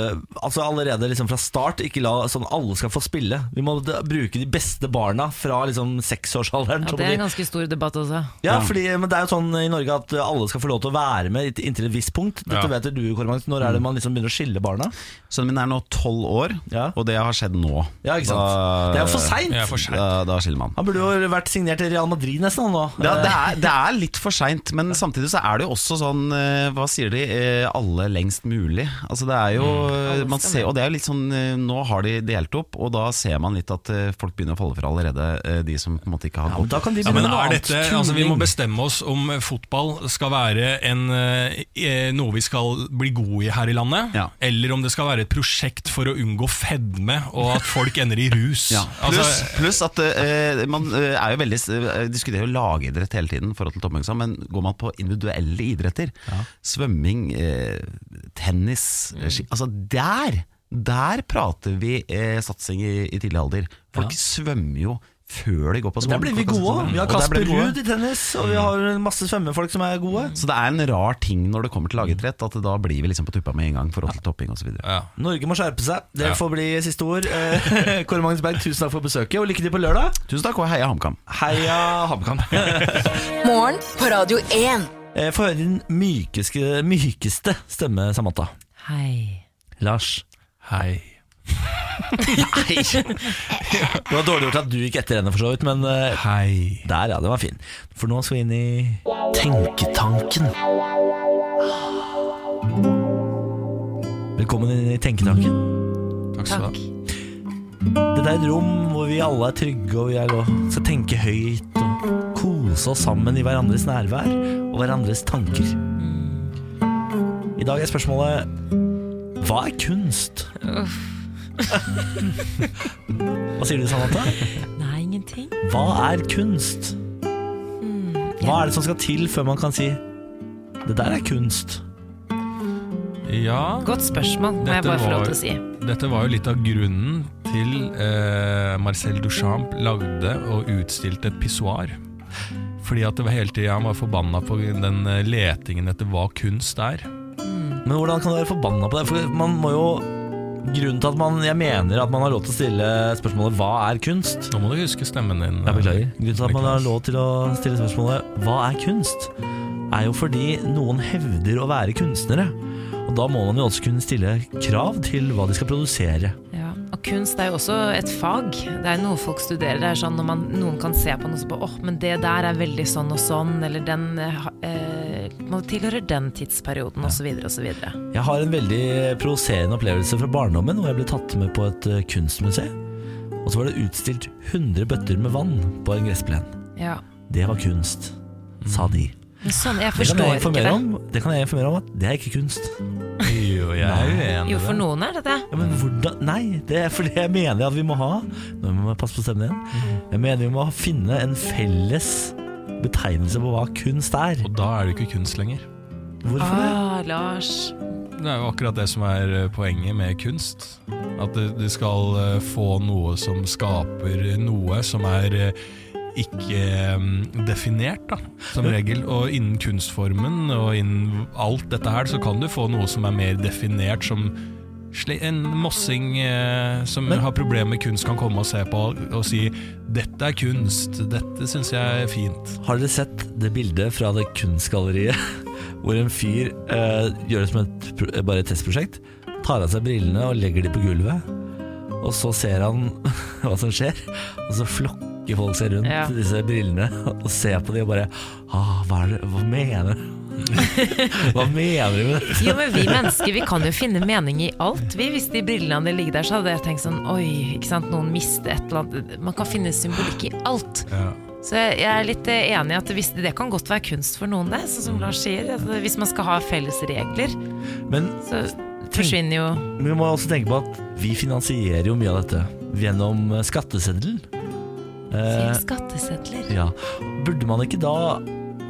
Altså allerede liksom fra start, ikke la sånn alle skal få spille. Vi må bruke de beste barna fra liksom seksårsalderen. Ja, det er en ganske stor debatt også. Ja, fordi, men det er jo sånn i Norge at alle skal få lov til å være med inntil- et visst punkt. Dette Ja. vet du, Kormans. Når er det man liksom begynner å skille barna? Sønnen min er nå tolv år, Ja. og det har skjedd nå. Ja, ikke sant? Da- Det er jo for seint! Sent. Da, da skiller man. Han burde jo vært signert i Real Madrid nesten, han nå. Ja, det, er, det er litt for seint, men samtidig så er det jo også sånn eh, Hva sier de? Eh, Alle lengst mulig. Altså det er jo man ser, Og det er jo litt sånn eh, Nå har de delt opp, og da ser man litt at eh, folk begynner å falle fra allerede, eh, de som på en måte ikke har Ja, gått da kan de Ja, men er dette, altså, vi må bestemme oss om fotball skal være en, eh, noe vi skal bli gode i her i landet, Ja. eller om det skal være et prosjekt for å unngå fedme og at folk ender i rus. Ja. Altså, pluss at uh, man eh, er jo veldig eh, diskuterer jo lagidrett hele tiden, forhold til men går man på individuelle idretter, svømming, eh, tennis Mm. ski, Altså der, der prater vi eh, satsing i, i tidlig alder. Folk svømmer jo før de går på Der blir vi gode. Vi har Og Kasper. Ruud i tennis, og vi har masse svømmefolk som er gode. Så det er en rar ting når det kommer til lagidrett, at da blir vi liksom på tuppa med en gang forhold til topping osv. ja. Norge må skjerpe seg. Det Ja. får bli siste ord. Eh, Kåre Magnus Berg, tusen takk for besøket, og lykke til på lørdag. Tusen takk, og heia HamKam. Heia HamKam. Morgen på Radio 1. Eh, Få høre din mykeste, mykeste stemme, Samantha. Hei. Lars. Hei. Nei! Det var dårlig gjort at du gikk etter henne, for så vidt, men eh, Hei. der, ja, det var fin. For nå skal vi inn i Tenketanken. Velkommen inn i Tenketanken. Takk skal du ha. Dette er et rom hvor vi alle er trygge og vi er skal tenke høyt kose oss sammen i hverandres nærvær og hverandres tanker. I dag er spørsmålet Hva er kunst? Hva sier du, Sanata? Nei, ingenting. Hva er kunst? Hva er det som skal til før man kan si Det der er kunst? Ja, Godt spørsmål, må jeg Dette bare få lov var- til å si. dette var jo litt av grunnen til eh, Marcel Duchamp lagde og utstilte et pissoar. Fordi at det var hele tiden han var forbanna på den eh, letingen etter hva kunst er. Men hvordan kan du være forbanna på det? For man må jo Grunnen til at man, jeg mener at man har lov til å stille spørsmålet 'hva er kunst'? Nå må du huske stemmen din. Jeg beklager. Grunnen til at man har lov til å stille spørsmålet 'hva er kunst', er jo fordi noen hevder å være kunstnere. Og da må man jo også kunne stille krav til hva de skal produsere. Ja. Og kunst er jo også et fag. Det er noe folk studerer. Det er sånn når man, noen kan se på noe så på åh, men det der er veldig sånn og sånn, eller den eh, eh, man tilhører den tidsperioden, osv., osv. Jeg har en veldig provoserende opplevelse fra barndommen hvor jeg ble tatt med på et eh, kunstmuseum. Og så var det utstilt 100 bøtter med vann på en gressplen. Ja. Det var kunst, sa de. Sånn, jeg Det forstår jeg ikke det. om, det kan jeg informere om at det er ikke kunst. Jo, jeg er uenig Jo, for noen er det det. Ja, men hvordan? Nei, det er fordi jeg mener at vi må ha Nå må jeg passe på stemmen igjen. Jeg mener vi må finne en felles betegnelse på hva kunst er. Og da er det ikke kunst lenger. Hvorfor det? Ah, Lars. Det er jo akkurat det som er eh, poenget med kunst. At det, det skal eh, få noe som skaper noe som er eh, ikke mm, definert, da, som regel. Og innen kunstformen og innen alt dette her, så kan du få noe som er mer definert, som en mossing eh, som Men- har problemer med kunst, kan komme og se på og si 'dette er kunst', dette syns jeg er fint'. Har dere sett det bildet fra det kunstgalleriet hvor en fyr eh, gjør det som et, bare et testprosjekt? Tar av seg brillene og legger de på gulvet. Og så ser han hva som skjer, og så flokker folk seg rundt Ja. disse brillene og ser på dem og bare ah, hva, er det, hva mener du? Hva mener du med det? Jo, men vi mennesker vi kan jo finne mening i alt. Vi, Hvis de brillene hadde ligget der, så hadde jeg tenkt sånn Oi, ikke sant, noen mister et eller annet. Man kan finne symbolikk i alt. Ja. Så jeg jeg er litt eh, enig i at hvis, det kan godt være kunst for noen, det. Sånn som Lars sier. Altså, hvis man skal ha felles regler, Men så forsvinner jo vi må også tenke på at vi finansierer jo mye av dette gjennom eh, skatteseddelen. Eh, skattesedler. ja. Burde man ikke da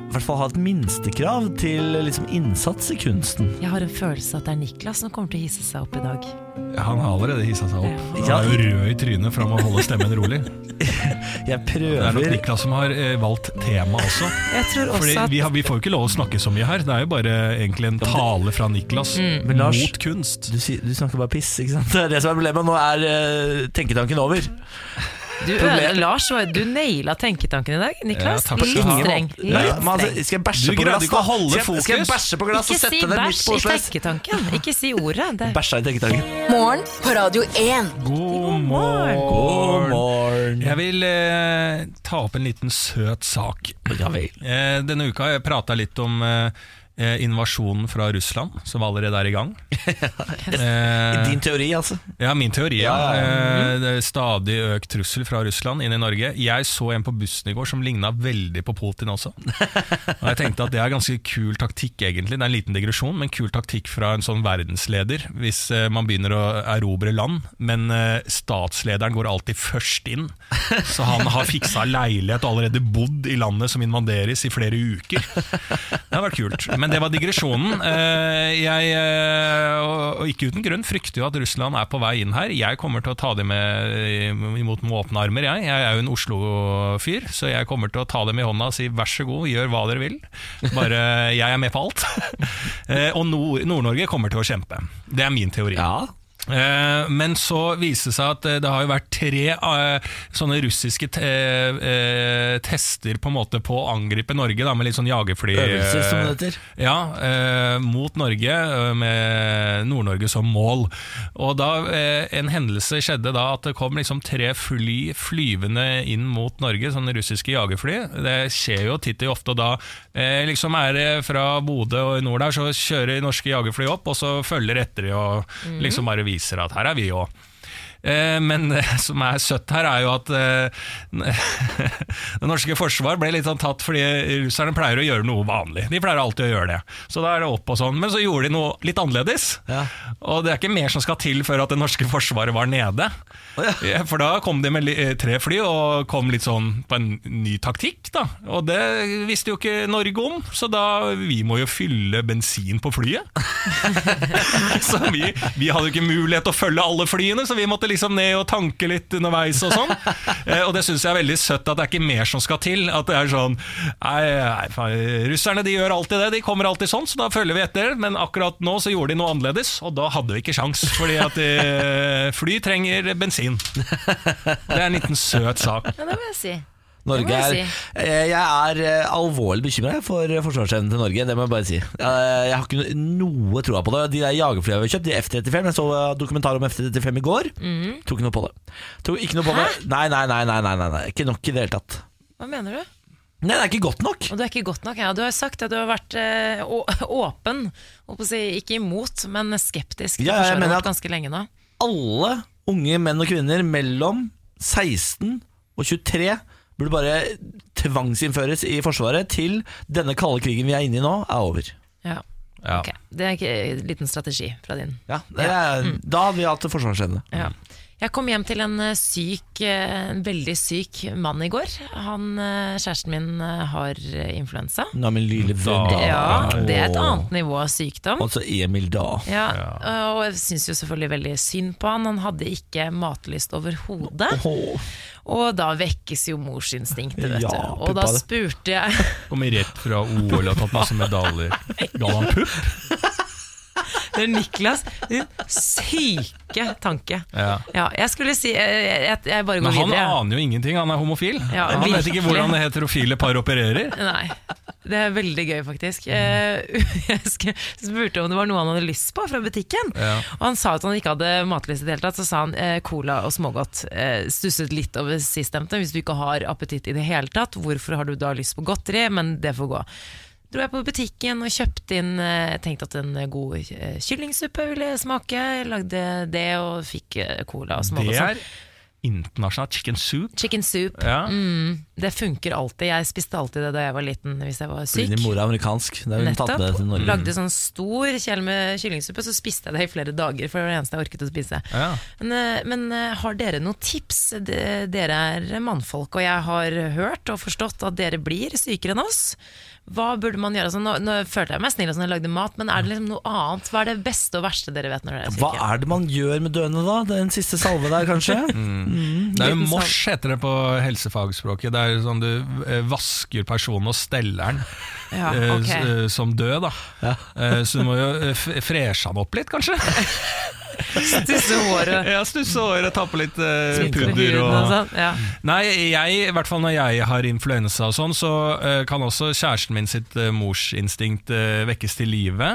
i hvert fall ha et minstekrav til liksom, innsats i kunsten? Jeg har en følelse at det er Niklas som kommer til å hisse seg opp i dag. Han har allerede hissa seg opp. Han Ja. er jo rød i trynet for han må holde stemmen rolig. Jeg prøver Det er nok Niklas som har eh, valgt tema også. Jeg tror Fordi at vi, har, vi får jo ikke lov å snakke så mye her. Det er jo bare egentlig en tale fra Niklas Men Lars- mot kunst. du, sier- du snakker bare piss, ikke sant? Det er det som er problemet. Nå er eh, tenketanken over. Du, Problem- Lars, du naila tenketanken i dag, Niklas. Ja, takk litt ha. streng. Altså, skal jeg bæsje på glass, da? Skal jeg, skal jeg bæsje på glass og Ikke sette si det midt bæsj på i Oslo S? tenketanken. Ikke si ordet. Det. Bæsja i tenketanken. Morgen på Radio 1. God morgen. God morgen. Jeg vil eh, ta opp en liten søt sak. Ja vel. Eh, denne uka har jeg prata litt om eh, eh, invasjonen fra Russland, som allerede er i gang. Eh, Din teori, altså. Ja, min teori. Ja. Ja, Eh, er stadig økt trussel fra Russland inn i Norge. Jeg så en på bussen i går som ligna veldig på Putin også. Og jeg tenkte at det er ganske kul taktikk, egentlig. Det er en liten digresjon, men kul taktikk fra en sånn verdensleder. Hvis eh, man begynner å erobre land, men eh, statslederen går alltid først inn. Så han har fiksa leilighet og allerede bodd i landet som invaderes i flere uker. Det har vært kult. Men det var digresjonen. Eh, Jeg, eh, og ikke uten grunn, frykter jo at Russland er på vei inn her. Jeg kommer til å ta dem med, imot med åpne armer, jeg. Jeg er jo en Oslo-fyr, så jeg kommer til å ta dem i hånda og si vær så god, gjør hva dere vil. Bare jeg er med på alt. Eh, Og Nord-Norge kommer til å kjempe. Det er min teori. Ja. Eh, Men så viste det seg at eh, det har jo vært tre eh, sånne russiske te tester på en måte på å angripe Norge, da, med litt sånn jagerfly Øvelse, som det heter. Ja, mot Norge, med Nord-Norge som mål. Og da En hendelse skjedde da at det kom liksom tre fly flyvende inn mot Norge, sånne russiske jagerfly. Det skjer jo titt og ofte, og da liksom er det fra Bodø og i nord der, så kjører norske jagerfly opp, og så følger etter de og liksom bare viser at her er vi òg. Eh, Men det som er søtt her, er jo at eh, det norske forsvar ble litt sånn tatt fordi russerne pleier å gjøre noe vanlig. De pleier alltid å gjøre det. Så da er det opp og sånn. Men så gjorde de noe litt annerledes. Ja. Og det er ikke mer som skal til før at det norske forsvaret var nede. ja. Ja, For da kom de med eh, tre fly og kom litt sånn på en ny taktikk. da Og det visste jo ikke Norge om, så da vi må jo fylle bensin på flyet. så vi, vi hadde jo ikke mulighet til å følge alle flyene, så vi måtte liksom ned og tanke litt underveis og sånn. Eh, og det syns jeg er veldig søtt at det er ikke mer som skal til. At det er sånn Nei, nei faen, russerne de gjør alltid det, de kommer alltid sånn, så da følger vi etter. Men akkurat nå så gjorde de noe annerledes, og da hadde vi ikke sjans, fordi at de, fly trenger bensin. Det er en liten søt sak. Ja, det må jeg si. Norge Det er, jeg Eh, jeg er eh, alvorlig bekymra for forsvarsevnen til Norge. Det må jeg bare si. Eh, Jeg har ikke noe troa på det. De der jagerflyene vi har kjøpt, de F-35 Jeg så eh, dokumentar om F-35 i går. Mm. Tror ikke noe på det. Tror ikke noe på det Nei, nei, nei, nei, nei, nei. Ikke nok i det hele tatt. Hva mener du? Nei, det er ikke godt nok. Og du er ikke godt nok. Ja. Du har sagt at du har vært eh, åpen, si, ikke imot, men skeptisk til Ja, forsvaret ganske lenge nå. Alle unge menn og kvinner mellom 16 og 23 burde bare tvangsinnføres i Forsvaret til denne kalde krigen vi er inne i nå, er over. Ja. Ja. Okay. Det er ikke en liten strategi fra din. Ja, det er, Da hadde vi hatt forsvarsevne. Ja. Jeg kom hjem til en eh, syk, eh, en veldig syk mann i går. Han, eh, Kjæresten min har influensa. Nei, men lille Da- Ja, det er et annet nivå av sykdom. Altså Emil da. Ja, og jeg syns jo selvfølgelig veldig synd på han. Han hadde ikke matlyst overhodet. Åh. Og da vekkes jo morsinstinktet, vet Ja, du. Og da spurte jeg Kommer rett fra OL og har tatt masse medaljer. Ga han pupp? Det er Niklas, din syke tanke. Ja. Ja, jeg skulle si Jeg, jeg, jeg bare går Men han videre. aner jo ingenting, han er homofil. Ja, han vet ikke hvordan heterofile par opererer. Nei. Det er veldig gøy, faktisk. Eh, Jeg spurte om det var noe han hadde lyst på fra butikken. Ja. Og han sa at han ikke hadde matlyst i det hele tatt. Så sa han eh, cola og smågodt. Eh, stusset litt over sistnevnte. Hvis du ikke har appetitt i det hele tatt, hvorfor har du da lyst på godteri? Men det får gå. Dro jeg på butikken og kjøpte inn eh, Jeg tenkte at en god eh, kyllingsuppe ville smake. Jeg lagde det og fikk eh, cola og smågodt. Det sånn. er internasjonalt chicken soup. Chicken soup. Ja. Mm, det funker alltid. Jeg spiste alltid det da jeg var liten hvis jeg var syk. Din mor er amerikansk. Nettopp. til Norge. Lagde sånn stor kjele med kyllingsuppe, så spiste jeg det i flere dager. For det var det eneste jeg orket å spise. Ja. Men, eh, men eh, har dere noen tips? Dere er mannfolk, og jeg har hørt og forstått at dere blir sykere enn oss. Hva burde man gjøre? Altså, nå, nå følte jeg meg snill som jeg lagde mat, men er det liksom noe annet? Hva er det beste og verste dere vet når dere er Hva er det man gjør med døende da? Den siste salve der, kanskje? Det er jo mors, heter det på helsefagspråket. Det er sånn du eh, vasker personen og steller den Ja, eh, ok. s- eh, som død. da Ja. Så du må jo freshe han opp litt, kanskje. Stusse håret, Ja, Stusse håret, ta på litt uh, pudder. og Og... sånn. Ja. Nei, jeg, i hvert fall når jeg har influensa og sånn, så uh, kan også kjæresten min sitt uh, morsinstinkt vekkes til live.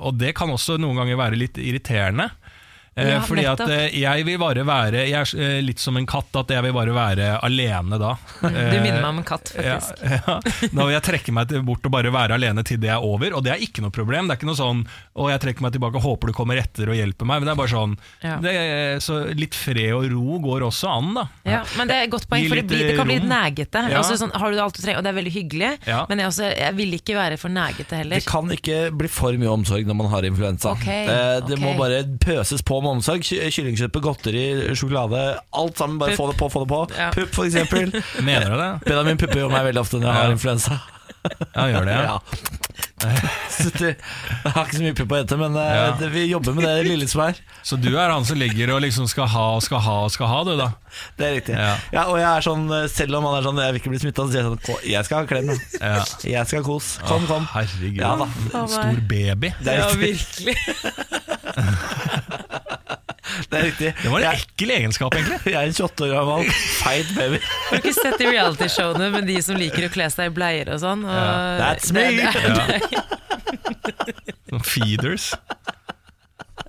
og det kan også noen ganger være litt irriterende. Eh, Ja, fordi at eh, jeg vil bare være Jeg er eh, litt som en katt, at jeg vil bare være alene da. Du minner meg om en katt, faktisk. ja. Da vil jeg trekke meg bort og bare være alene til det er over, og det er ikke noe problem. Det er ikke noe sånn å jeg trekker meg tilbake og håper du kommer etter og hjelper meg, men det er bare sånn Ja. det Så litt fred og ro går også an, da. Ja, men det er et godt poeng, for det, blir, det kan bli litt nægete. Ja. Altså, sånn, har du alt du trenger, og det er veldig hyggelig, Ja. men jeg, også, jeg vil ikke være for nægete heller. Det kan ikke bli for mye omsorg når man har influensa. Okay, det Det må bare pøses på med omsorg. Godteri, sjokolade. Alt sammen. Bare Pup. få det på, få det på. Ja. Pupp, for eksempel. Mener du det? Benjamin pupper jo meg veldig ofte når jeg har influensa. Ja, gjør det, ja. Så det- Jeg har ikke så mye pupp å hete, men eh, Ja. det, vi jobber med det lille som er. Så du er han som ligger og liksom skal ha og skal ha og skal ha, du da? Det er riktig. Ja. Ja, og jeg er sånn, eh, selv om han er sånn Jeg vil ikke bli smitta, så sier jeg sånn Jeg skal ha klem. jeg. Ja. Jeg skal ha kos. Kom, kom. Herregud. Ja da. Stor baby. Det er Ja, virkelig. Det er riktig. Det var en jeg, ekkel egenskap, egentlig. jeg er en 28 år gammel feit baby. Har du ikke sett de realityshowene med de som liker å kle seg i bleier og sånn? Og That's det- me. det- det- Sånn Feeders.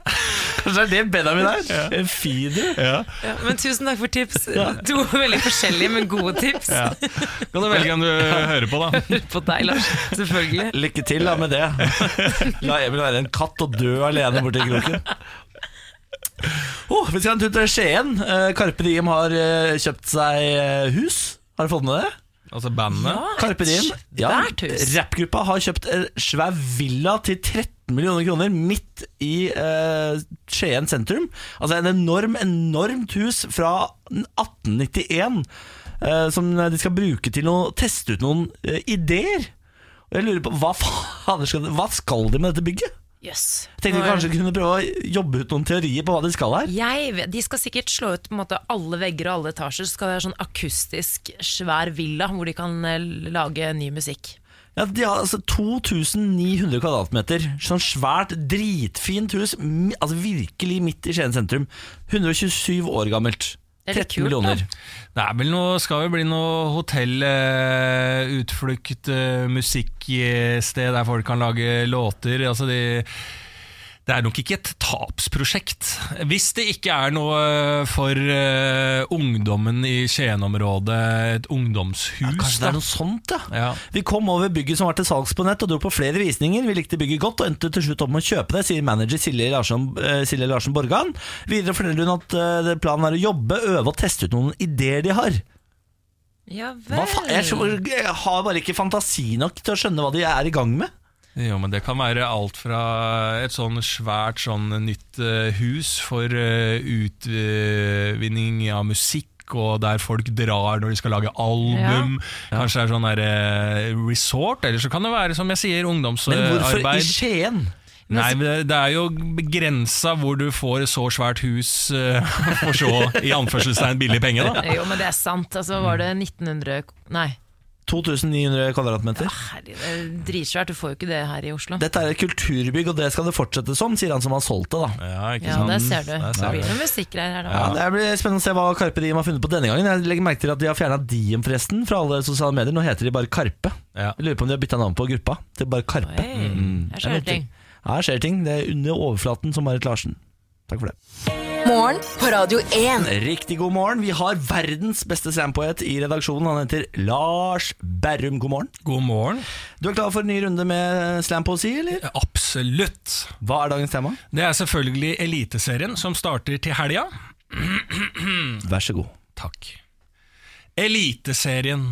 Kanskje det er det Benjamin er? En feeder? Ja. Ja, men tusen takk for tips. To veldig forskjellige, men gode tips. Ja. Kan du velge hvem du hører på, da? Hører På deg, Lars. Selvfølgelig. Lykke til da med det. La Emil være en katt og dø alene borti kroken. Oh, vi skal en tur til Skien. Eh, Carpe Diem har eh, kjøpt seg eh, hus. Har du fått med det? Altså bandet? Carpe Diem. Ja. Rappgruppa har kjøpt en svær villa til 13 millioner kroner midt i uh, Skien sentrum. Altså en enorm, enormt hus fra 1891 uh, som de skal bruke til å teste ut noen uh, ideer. Og jeg lurer på, hva, faen skal, hva skal de med dette bygget? Jeg tenkte vi kanskje kunne prøve å jobbe ut noen teorier på hva de skal her. Jeg vet, de skal sikkert slå ut måte alle vegger og alle etasjer. Så skal det være sånn akustisk svær villa hvor de kan eh, lage ny musikk. Ja, De har altså 2900 kvadratmeter. Sånn svært, dritfint hus. Altså Virkelig midt i Skien sentrum. 127 år gammelt. Det er 13 kult, millioner. Det er vel noe, skal vel bli noe hotellutflukt, eh, eh, musikksted der folk kan lage låter. Altså de, det er nok ikke et tapsprosjekt. Hvis det ikke er noe for uh, ungdommen i Skien-området, et ungdomshus. Kanskje det er noe sånt, ja. Ja. Vi kom over bygget som var til salgs på nett og dro på flere visninger. Vi likte bygget godt og endte til slutt opp med å kjøpe det, sier manager Silje Larsen, uh, Silje Larsen Borgan. Videre forteller hun at uh, planen er å jobbe, øve og teste ut noen ideer de har. Ja Hva fa jeg, jeg har bare ikke fantasi nok til å skjønne hva de er i gang med. Jo, men det kan være alt fra et sånn svært sånn nytt eh, hus for eh, utvinning av musikk, og der folk drar når de skal lage album. Kanskje det er sånn der, eh, resort, eller så kan det være, som jeg sier, ungdomsarbeid. Men hvorfor i. Skien? Nei, men det- er jo begrensa hvor du får så svært hus for så, i anførselstegn, billig penge, da. Jo, men det er sant. Altså, var det 1900 Nei, 2900 kvadratmeter. Ja, det er dritsvært. Du får jo ikke det her i Oslo. Dette er et kulturbygg, og det skal det fortsette som, sier han som har solgt det. da Ja, ikke Ja, det ser du. Der Det blir noe musikkgreier her, da. Ja, Det blir spennende å se hva Karpe Diem har funnet på denne gangen. Jeg legger merke til at De har fjerna Diem forresten fra alle sosiale medier. Nå heter de bare Karpe. Ja. Jeg lurer på om de har bytta navn på gruppa til bare Karpe. Oi, Mm. her skjer det ting. Ja, her skjer ting. Det er under overflaten som Marit Larsen. Takk for det. Morgen på Radio 1. Riktig god morgen. Vi har verdens beste slampoet i redaksjonen. Han heter Lars Berrum. God morgen. God morgen. Du er klar for en ny runde med slampoesi, eller? Absolutt. Hva er dagens tema? Det er selvfølgelig Eliteserien, som starter til helga. Vær så god. Takk. Eliteserien.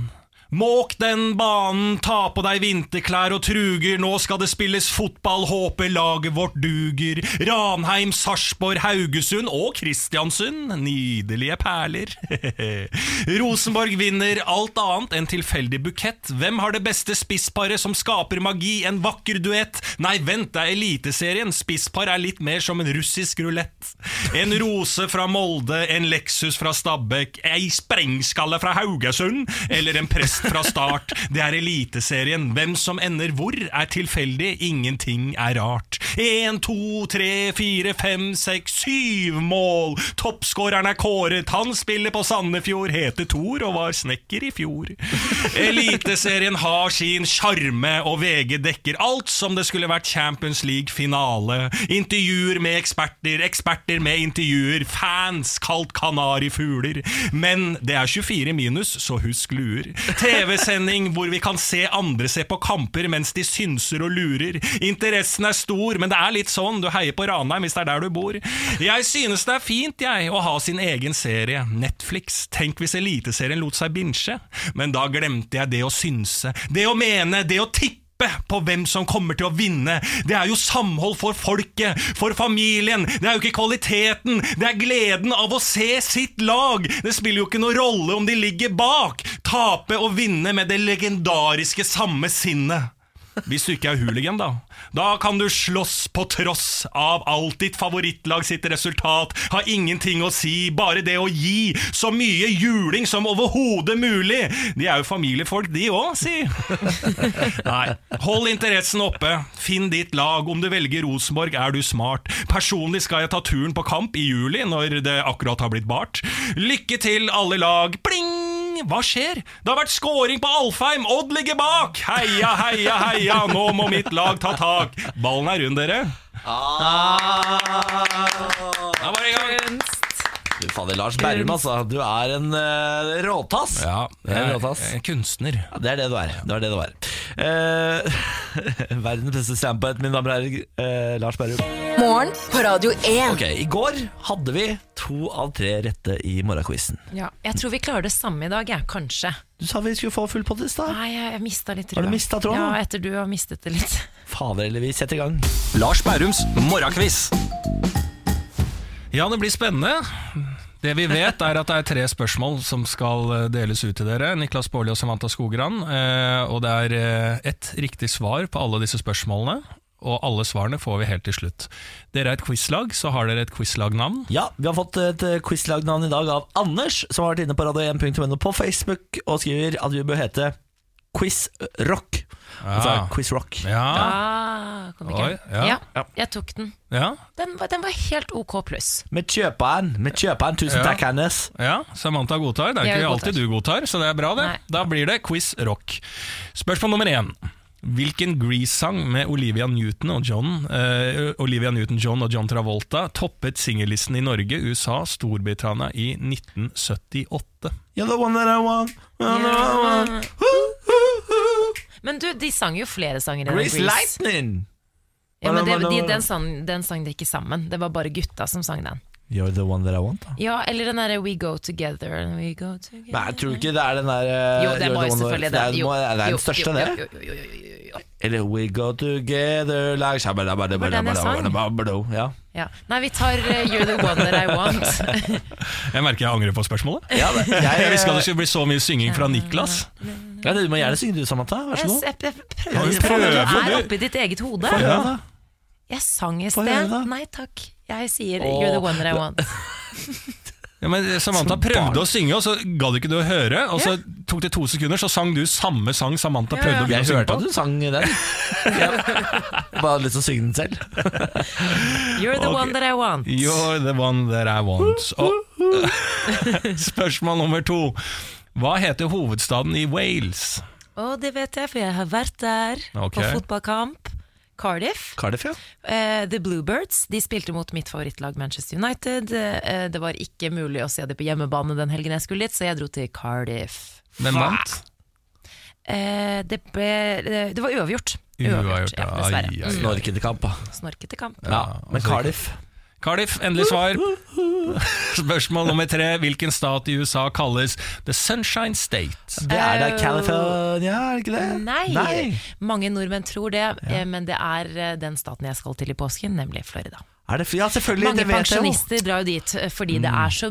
Måk den banen, ta på deg vinterklær og truger, nå skal det spilles fotball, håper laget vårt duger. Ranheim, Sarpsborg, Haugesund og Kristiansund, nydelige perler. Rosenborg vinner alt annet enn tilfeldig bukett. Hvem har det beste spissparet som skaper magi, en vakker duett? Nei, vent, det er Eliteserien, spisspar er litt mer som en russisk rulett. En rose fra Molde, en Lexus fra Stabekk, ei sprengskalle fra Haugesund, eller en prest fra Start. Det er Eliteserien. Hvem som ender hvor, er tilfeldig, ingenting er rart. Én, to, tre, fire, fem, seks, syv mål! Toppskåreren er kåret, han spiller på Sandefjord, heter Thor og var snekker i fjor. Eliteserien har sin sjarme, og VG dekker alt som det skulle vært Champions League-finale. Intervjuer med eksperter, eksperter med intervjuer, fans kalt kanarifugler. Men det er 24 minus, så husk luer. TV-sending hvor vi kan se andre se på kamper mens de synser og lurer. Interessen er stor, men det er litt sånn, du heier på Ranheim hvis det er der du bor. Jeg synes det er fint, jeg, å ha sin egen serie. Netflix. Tenk hvis Eliteserien lot seg binche. Men da glemte jeg det å synse, det å mene, det å tippe på hvem som kommer til å vinne. Det er jo samhold for folket, for familien. Det er jo ikke kvaliteten, det er gleden av å se sitt lag. Det spiller jo ikke noe rolle om de ligger bak. Tape og vinne med det legendariske samme sinnet. Hvis du ikke er hooligan, da. Da kan du slåss på tross av alt ditt favorittlag sitt resultat. Har ingenting å si, bare det å gi så mye juling som overhodet mulig. De er jo familiefolk, de òg, si. Nei. Hold interessen oppe. Finn ditt lag. Om du velger Rosenborg, er du smart. Personlig skal jeg ta turen på kamp i juli, når det akkurat har blitt bart. Lykke til, alle lag. Pling! Hva skjer? Det har vært scoring på Alfheim! Odd ligger bak! Heia, heia, heia! Nå må mitt lag ta tak! Ballen er rund, dere. Da var det i gang. Du fader, Lars Berrum, altså. Du er en uh, råtass. Ja, jeg er jeg råtass. er kunstner. Ja, det er det du er. Det er det du er. Eh, verdens beste standpoint, mine damer og herrer. eh, Lars Berrum. Morgen på Radio 1. Ok, I går hadde vi to av tre rette i morgenquizen. Ja, jeg tror vi klarer det samme i dag, jeg. Kanskje. Du sa vi skulle få full pott i stad. Nei, jeg, jeg mista litt Har du mista mistet tråden? Ja, etter du har mistet det litt. Fader, eller vi setter i gang. Lars Bærums morgenquiz. Ja, det blir spennende. Det vi vet er at det er tre spørsmål som skal eh, deles ut til dere. Niklas Baarli og Samantha Skogran. Eh, Og det er eh, ett riktig svar på alle disse spørsmålene. Og alle svarene får vi helt til slutt. Dere er et quizlag, så har dere et quizlagnavn. Ja, Vi har fått et quizlagnavn i dag av Anders, som har vært inne på radio1.no på Facebook og skriver at vi bør hete Quizrock. Altså Ja. Quizrock. Ja. Ah, kom ikke. Oi, ja. ja, jeg tok den. Ja. Den var, den var helt OK pluss. Med kjøperen. kjøper den. Tusen Ja. takk, Hannes. ja, Samantha godtar. Det er Jeg ikke godtar. alltid du godtar, så det er bra, det. Nei. Da blir det quiz rock. Spørsmål nummer én. Hvilken Grease-sang med Olivia Newton og John eh, Olivia Newton-John og John Travolta toppet singellisten i Norge, USA, Storbritannia i 1978? You're the one that I want. You're the one I want. Men du, de sang jo flere sanger enn Grease. Lightning. Ja, men det, de, den, sang, den sang de ikke sammen. Det var bare gutta som sang den. You're the one that I want. Da. Ja, eller den derre We Go Together. We go together. Nei, jeg tror ikke det er den der eh, Jo, det må jo selvfølgelig det. Det er, Jo, det er den største, det. Eller We go together like Var den jeg sang? Ja. Ja. Nei, vi tar uh, You're the one that I want. Jeg merker jeg angrer på spørsmålet. Ja, det, jeg, Jeg visste ikke at det skulle bli så mye synging fra Niklas. ja, du må gjerne synge du, Samantha. Vær så god. jeg, jeg prøver. prøver, Du er oppi ditt eget hode. Jeg sang i sted. Nei takk. Jeg sier Åh. You're the one that I want. Ja, men Samantha prøvde barn. å synge, og så ga det ikke du å høre. Og så tok det to sekunder, så sang du samme sang Samantha prøvde ja. å begynne Jeg å synge hørte på. at du sang den. Jeg bare hadde lyst til å synge den selv. You're the one that I want. You're the one that I want. Og, spørsmål nummer to. Hva heter hovedstaden i Wales? Å, det vet jeg, for jeg har vært der Ok. på fotballkamp. Cardiff. Cardiff, ja. uh, The Bluebirds de spilte mot mitt favorittlag Manchester United. Uh, det var ikke mulig å se det på hjemmebane den helgen jeg skulle dit, så jeg dro til Cardiff. Hvem vant? Uh, det, ble, det, det var uavgjort. Uavgjort, ja, ja. dessverre. Snorkete kamp, da. Snorkete kamp. Ja, men altså, Cardiff Cardiff, endelig svar. Spørsmål nummer tre. Hvilken stat i USA kalles The Sunshine State? Det er da Eh, California, er det ikke det? Nei. Mange nordmenn tror det, ja. men det er eh, den staten jeg skal til i påsken, nemlig Florida. Er det, ja, selvfølgelig. Mange det vet jeg pensjonister drar jo dit fordi fordi det er så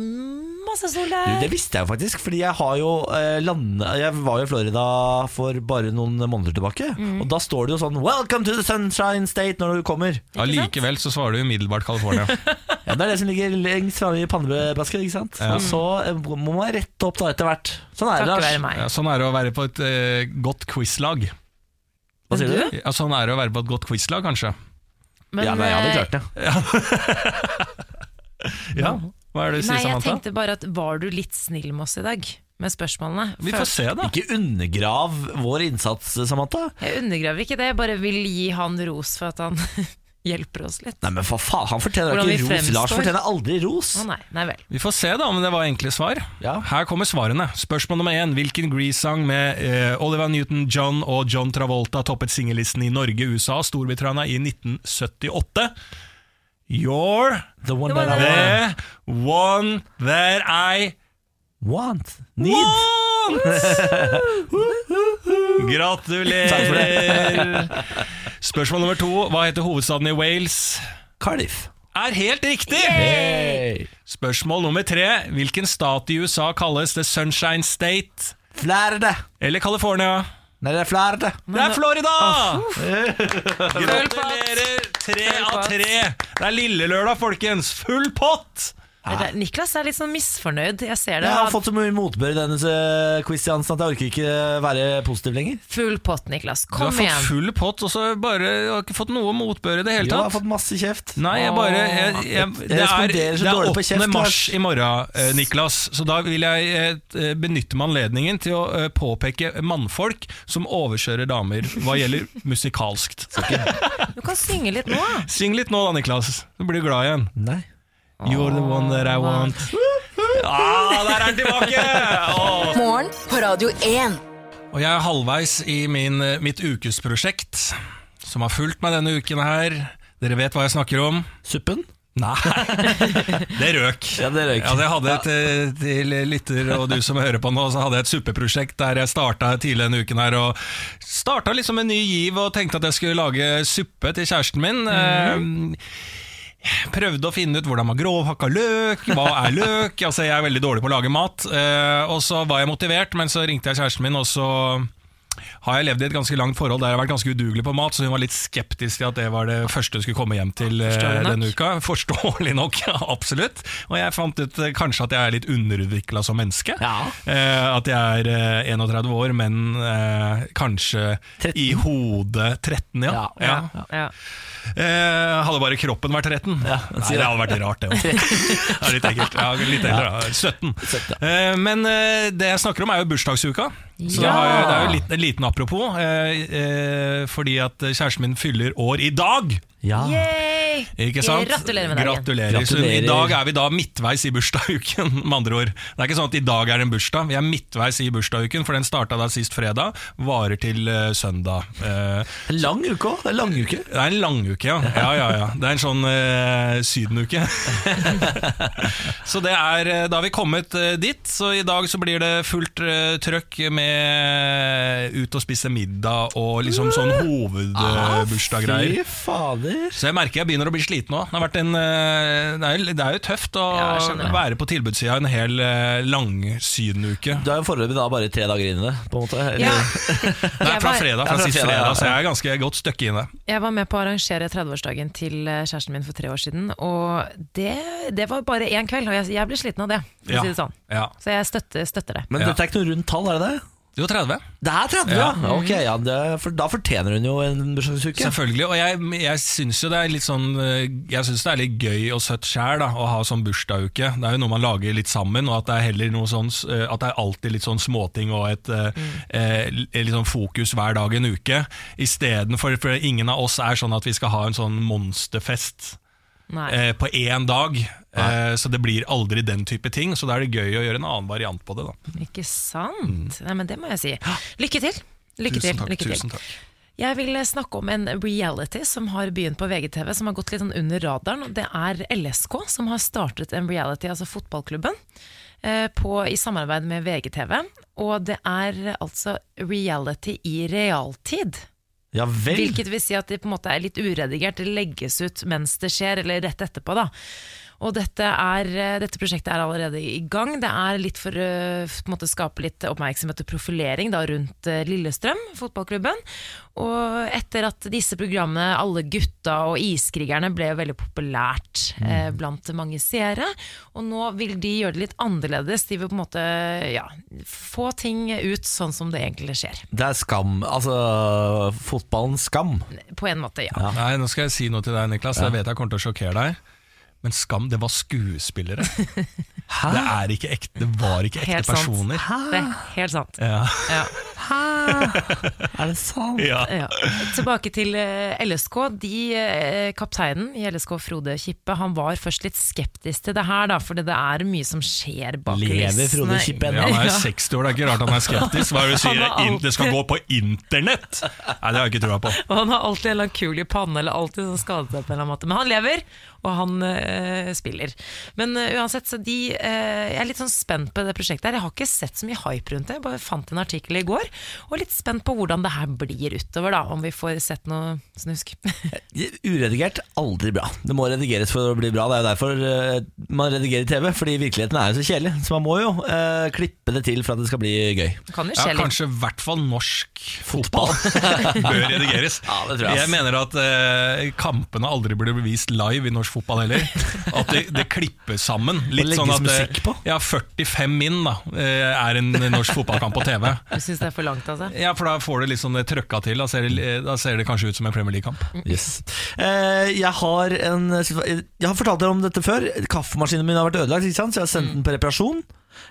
masse sol der. det visste jeg jo faktisk, fordi jeg har jo eh, landet Jeg var jo i Florida for bare noen måneder tilbake. Mm. Og da står det jo sånn 'Welcome to the Sunshine State' når du kommer. Ja, Likevel så svarer du umiddelbart California. Ja, Det er det som ligger lengst framme i pannebasket. ikke sant? Og så eh, må man rette opp da etter hvert. Sånn er det, Takk Lars. meg. Ja, sånn er det å være på et eh, godt quizlag. Hva sier du? Ja, sånn er det å være på et godt quizlag, kanskje. Men, ja, nei, jeg hadde klart det. Ja, Hva er det du sier, Nei, jeg tenkte bare at var du litt snill med oss i dag? Med spørsmålene? Vi får se, da. Ikke undergrav vår innsats, Samantha. Jeg undergraver ikke det, jeg bare vil gi han ros for at han hjelper oss litt. Nei, men for faen, Han fortjener Hvordan ikke vi ros. fremstår. Lars fortjener aldri ros. Å nei, nei vel. Vi får se da om det var enkle svar. Ja. Her kommer svarene. Spørsmål nummer én. Hvilken Grease-sang med eh, Oliver Newton-John og John Travolta toppet singellisten i Norge, USA og Storbritannia i 1978? You're The one that I the one that I want. Need. Want! Gratulerer! Spørsmål nummer to. Hva heter hovedstaden i Wales? Cardiff. Er helt riktig! Yay! Spørsmål nummer tre. Hvilken stat i USA kalles The Sunshine State? Flærde. Eller California? Nei, det er Florida. Det er Florida! Gratulerer! Tre av tre. Det er lille lørdag, folkens. Full pott! Vet Niklas er litt sånn misfornøyd. Jeg ser det. Jeg har fått så mye motbør i denne Kristiansen at jeg orker ikke være positiv lenger. Full pott, Niklas. Kom igjen. Du har igjen. fått full pott, og så bare du har ikke fått noe motbør i det hele Jo, jeg har fått masse kjeft. Nei, jeg bare jeg, jeg, Jeg Det er, det er 8. kjeft, mars i morgen, eh, Niklas. Så da vil jeg eh, benytte meg anledningen til å eh, påpeke mannfolk som overkjører damer hva gjelder musikalskt. Du kan synge litt nå. Syng litt nå da, Niklas. Så blir du glad igjen. Nei. You're the one that I want. Ah, der er den tilbake! Oh. Morgen på Radio 1. Og jeg er halvveis i min, eh, mitt ukesprosjekt, som har fulgt meg denne uken her. Dere vet hva jeg snakker om. Suppen? Nei, det røk. Ja, det røk. Ja, det hadde et, til lytter og du som hører på nå, så hadde jeg et suppeprosjekt der jeg starta tidlig denne uken her og starta liksom en ny giv og tenkte at jeg skulle lage suppe til kjæresten min. Eh, Prøvde å finne ut hvordan man grovhakka løk, hva er løk? Altså, jeg er veldig dårlig på å lage mat. eh, og så var jeg motivert, men så ringte jeg kjæresten min, og så har jeg levd i et ganske langt forhold der jeg har vært ganske udugelig på mat, så hun var litt skeptisk til at det var det første hun skulle komme hjem til eh, denne uka. Forståelig nok, ja, absolutt. Og jeg fant ut eh, kanskje at jeg er litt underutvikla som menneske. Ja. Eh, at jeg er eh, 31 år, men eh, kanskje 13. i hodet 13, ja. Ja. Eh, hadde bare kroppen vært 13? Ja, Nei, det hadde vært rart, det òg. litt ekkelt. Ja, litt eldre, da. 17. 17, Eh, men eh, det jeg snakker om, er jo bursdagsuka. Så Ja. det, er jo litt, en liten apropos, eh, eh, fordi at kjæresten min fyller år i dag. Ja. Yay! Ikke sant? Gratulerer med dagen. Gratulerer. I dag er vi da midtveis i bursdagsuken, med andre ord. Det er ikke sånn at i dag er det en bursdag, vi er midtveis i bursdagsuken, for den starta da sist fredag, varer til uh, søndag. Uh, En lang uke òg. En lang uke. det er en languke, ja. ja, ja, ja. Det er en sånn uh, sydenuke. så det er, da har vi kommet dit, så i dag så blir det fullt uh, trøkk med ut og spise middag og liksom sånn hovedbursdaggreier. Fy fader. Så jeg merker jeg begynner å bli sliten nå. Det, har vært en, eh, det, er, det er jo tøft å Ja, være på tilbudssida en hel uh, langsydenuke. Du er jo foreløpig da bare tre dager inn i det, på en måte. Ja. Nei, fra fredag, fra sist fredag, så jeg er ganske godt støkke inne. Jeg var med på å arrangere 30-årsdagen til eh, kjæresten min for tre år siden, og det, det var bare én kveld, og jeg, jeg ble sliten av det, for å si det sånn. Ja. Så jeg støtter, støtter det. Men det dette er ikke noe rundt tall, er det det? Jo, 30. Det er 30, ja! Ja. Ok, ja det, for Da fortjener hun jo en bursdagsuke. Selvfølgelig, og jeg, jeg syns jo det er litt sånn eh, Jeg synes det er litt gøy og søtt sjæl å ha sånn bursdagsuke. Det er jo noe man lager litt sammen, og at det er heller noe sånn eh, At det er alltid litt sånn småting og et mm. eh, litt sånn fokus hver dag en uke. Istedenfor For ingen av oss er sånn at vi skal ha en sånn monsterfest eh, på én dag. Eh, så det blir aldri den type ting. Så da er det gøy å gjøre en annen variant på det. da Ikke sant? Nei, men det må jeg si. Lykke til! Lykke til. Tusen takk. lykke til. Takk. Jeg vil snakke om en reality som har begynt på VGTV, som har gått litt sånn under radaren. og Det er LSK som har startet en reality, altså fotballklubben, eh, på, i samarbeid med VGTV. Og det er altså reality i realtid. Ja vel. Hvilket vil si at det på en måte er litt uredigert, det legges ut mens det skjer, eller rett etterpå. da. Og dette, er, eh, dette prosjektet er allerede i gang. Det er litt for å på en måte skape litt oppmerksomhet og profilering da, rundt eh, Lillestrøm, fotballklubben. Og etter at disse programmene, Alle gutta og Iskrigerne, ble jo veldig populært eh, blant mange seere. Og nå vil de gjøre det litt annerledes. De vil på en måte ja, få ting ut sånn som det egentlig skjer. Det er skam. Altså fotballens skam. På en måte, ja. Nei, nå skal jeg si noe til deg, Niklas. Jeg vet jeg kommer til å sjokkere deg. Men Skam, det var skuespillere. Det er ikke ekte, det var ikke ekte Helt sant. personer. Det er helt sant. Ja. Ja. Er det sant? Ja. Ja. Tilbake til eh, LSK. De, eh, kapteinen i LSK, Frode Kippe, han var først litt skeptisk til det her, da, fordi det er mye som skjer bak Lever Frode. Kippe Ja, ennå? han er 60 år, det er ikke rart han er skeptisk. Hva er det du sier? Alltid... Det skal gå på internett! Nei, det har jeg ikke trua på. Og han har alltid en eller annen kul i pannen, eller alltid sånn skadet seg på en eller annen måte. Men han lever, og han eh, spiller. Men eh, uansett, så de eh, Jeg er litt sånn spent på det prosjektet her. Jeg har ikke sett så mye hype rundt det. Jeg bare fant en artikkel i går, og litt spent på hvordan det her blir utover, da. Om vi får sett noe snusk. Uredigert, aldri bra. Det må redigeres for å bli bra. Det er jo derfor man redigerer TV, fordi virkeligheten er jo så kjedelig. Så man må jo klippe det til for at det skal bli gøy. kan jo skje ja, kanskje i hvert fall norsk fotball bør redigeres. Ja, det tror jeg, jeg mener at kampene aldri burde bli vist live i norsk fotball heller. At det, det klippes sammen. Litt sånn at eh. Ja, 45 min da eh, er en norsk fotballkamp på TV. Du syns det er for langt, altså. Ja, for da får det litt det trøkka til. Da ser det, da ser det kanskje ut som en Premier League-kamp. Yes. Eh, jeg har en Jeg har fortalt dere om dette før. Kaffemaskinen min har vært ødelagt, ikke sant? så jeg har sendt den på reparasjon.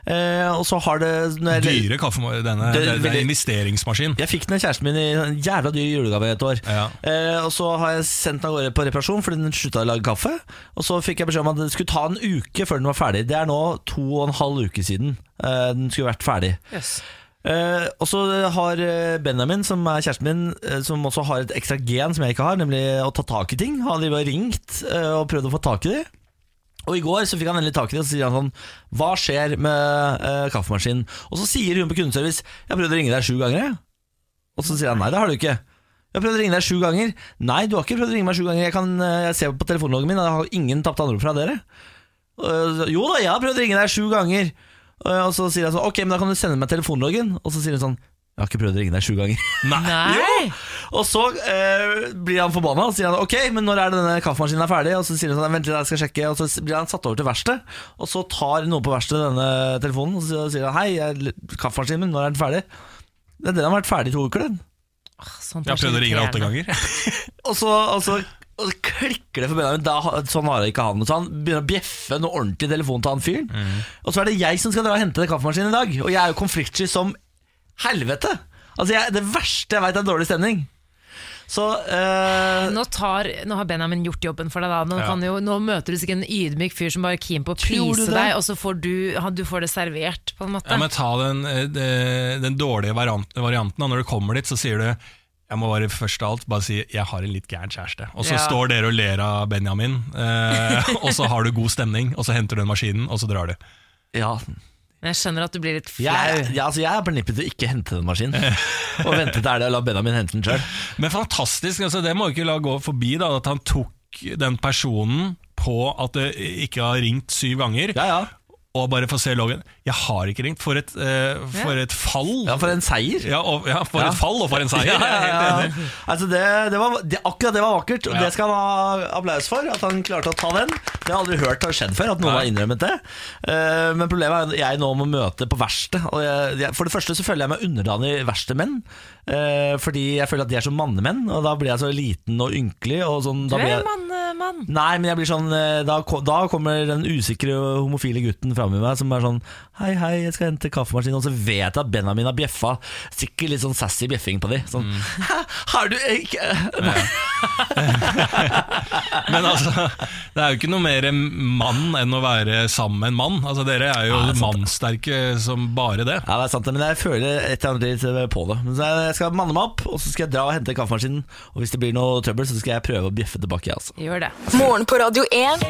Eh, og så har det når jeg- Dyre kaffe, denne, Det- det, det er en investeringsmaskin. Jeg fikk den av kjæresten min i en jævla dyr julegave et år. Ja. Eh, og så har jeg sendt den av gårde på reparasjon fordi den slutta å lage kaffe. Og så fikk jeg beskjed om at det skulle ta en uke før den var ferdig. Det er nå to og en halv uke siden eh, den skulle vært ferdig. Yes. Eh, og så har eh, Benjamin, som er kjæresten min, eh, som også har et ekstra gen som jeg ikke har, nemlig å ta tak i ting. Han har ringt eh, og prøvd å få tak i det. Og i går så fikk han endelig tak i det, og så sier han sånn Hva skjer med eh, kaffemaskinen? Og så sier hun på kundeservice Jeg har prøvd å ringe deg sju ganger, jeg. Og så sier han nei, det har du ikke. Jeg har prøvd å ringe deg sju ganger. Nei, du har ikke prøvd å ringe meg sju ganger. Jeg, kan, eh, jeg ser på telefonloggen min, og jeg har ingen tapte anrop fra dere. Eh, jo da, jeg har prøvd å ringe deg sju ganger. Eh, Og så sier jeg sånn Ok, men da kan du sende meg telefonloggen. Og så sier hun sånn Jeg har ikke prøvd å ringe deg sju ganger. Nei! Og så eh, blir han forbanna og sier han, ok, men når er det denne kaffemaskinen er ferdig? Og så sier han sånn, vent litt, jeg skal sjekke Og så blir han satt over til verksted Og så tar noen på verkstedet denne telefonen Og så sier han, hei, jeg, kaffemaskinen min, når er den ferdig? Det, er den har vært ferdig i to uker den Sånt Jeg har prøvd å ringe deg åtte ganger. Og så, og så, og så klikker det for Benjamin da, Sånn har jeg ikke han Så han begynner å bjeffe noe ordentlig i telefonen til han fyren Og så er det jeg som skal dra og hente den kaffemaskinen i dag Og jeg er jo konfliktsky som helvete Altså jeg, det verste jeg vet er dårlig stemning Så eh, Nå, tar, nå har Benjamin gjort jobben for deg. da Nå, Ja. kan jo, nå møter du sikkert en ydmyk fyr som bare er keen på å please deg, og så får du, du får det servert, på en måte. Ja, men Ta den, eh, den dårlige varianten. da. Når du kommer dit, så sier du jeg må bare først av alt bare si 'jeg har en litt gæren kjæreste'. Og så Ja. står dere og ler av Benjamin, eh, og så har du god stemning, og så henter du den maskinen, og så drar du. Ja, Men jeg skjønner at du blir litt flau. Jeg, jeg, altså jeg er på nippet til å ikke hente den maskinen. Og vente til er det å la Benjamin hente den sjøl. Men fantastisk, altså, det må vi ikke la gå forbi, da, at han tok den personen på at det ikke har ringt syv ganger, Ja, ja. Og bare få se loggen. Jeg har ikke ringt. For et, uh, for et fall! ja, for en seier. Ja, og, ja, for Ja. et fall, og for en seier! Ja, ja. Altså det, det var, det, akkurat det var vakkert, og det skal han ha applaus for. At han klarte å ta den. Det har jeg aldri hørt har skjedd før, at noen har innrømmet det. Uh, men problemet er at jeg nå må møte på verksted. Og jeg, jeg, for det første så føler jeg meg underdanig verkstedmenn. Uh, fordi jeg føler at de er så mannemenn, og da blir jeg så liten og ynkelig. Og sånn, Du er jeg, mann, eh. Nei, men jeg blir sånn eh, Da, da kommer den usikre homofile gutten fram i meg som er sånn Hei, hei, jeg skal hente kaffemaskinen Og så vet jeg at Benjamin har bjeffa Sikkert litt sånn sassy bjeffing på de Sånn, har du ikke Nei, Men altså, det er jo ikke noe mer mann enn å være sammen med en mann. Altså, Dere er jo mannsterke som bare det. Ja, det er sant men jeg føler et eller annet litt på det Men så jeg skal manne meg opp Og så skal jeg dra og hente kaffemaskinen Og hvis det blir noe trøbbel Så skal jeg prøve å bjeffe tilbake altså. Gjør det. Morgen på Radio 1.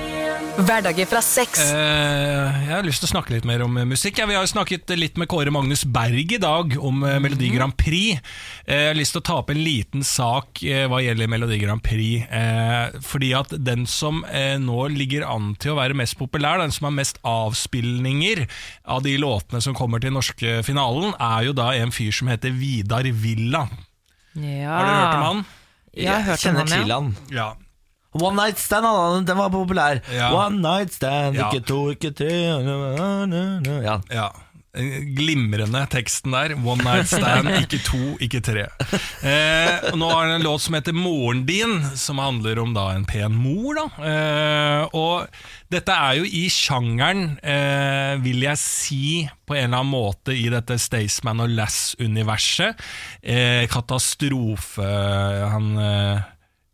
Hverdager fra sex. Eh, jeg har lyst til å snakke litt mer om eh, musikk. Ja, vi har jo snakket litt med Kåre Magnus Berg i dag om eh, Melodi Grand Prix. Eh, jeg har lyst til å ta opp en liten sak eh, hva gjelder Melodi Grand Prix. Eh, fordi at den som nå ligger an til å være mest populær, den som har mest avspilninger av de låtene som kommer til norske finalen, er jo da en fyr som heter Vidar Villa. Ja. Har dere hørt om han? Jeg har hørt om kjenner han, ja. til han Ja. One Night Stand, han, den var populær Ja. One Night Stand, Ja. ikke to, ikke tre Ja, Ja. Glimrende teksten der. One night stand, ikke to, ikke tre. Eh, og nå har han en låt som heter 'Moren din', som handler om da en pen mor. da eh, Og dette er jo i sjangeren, eh, vil jeg si, på en eller annen måte i dette Staysman og Lass-universet. Eh, katastrofe Han eh,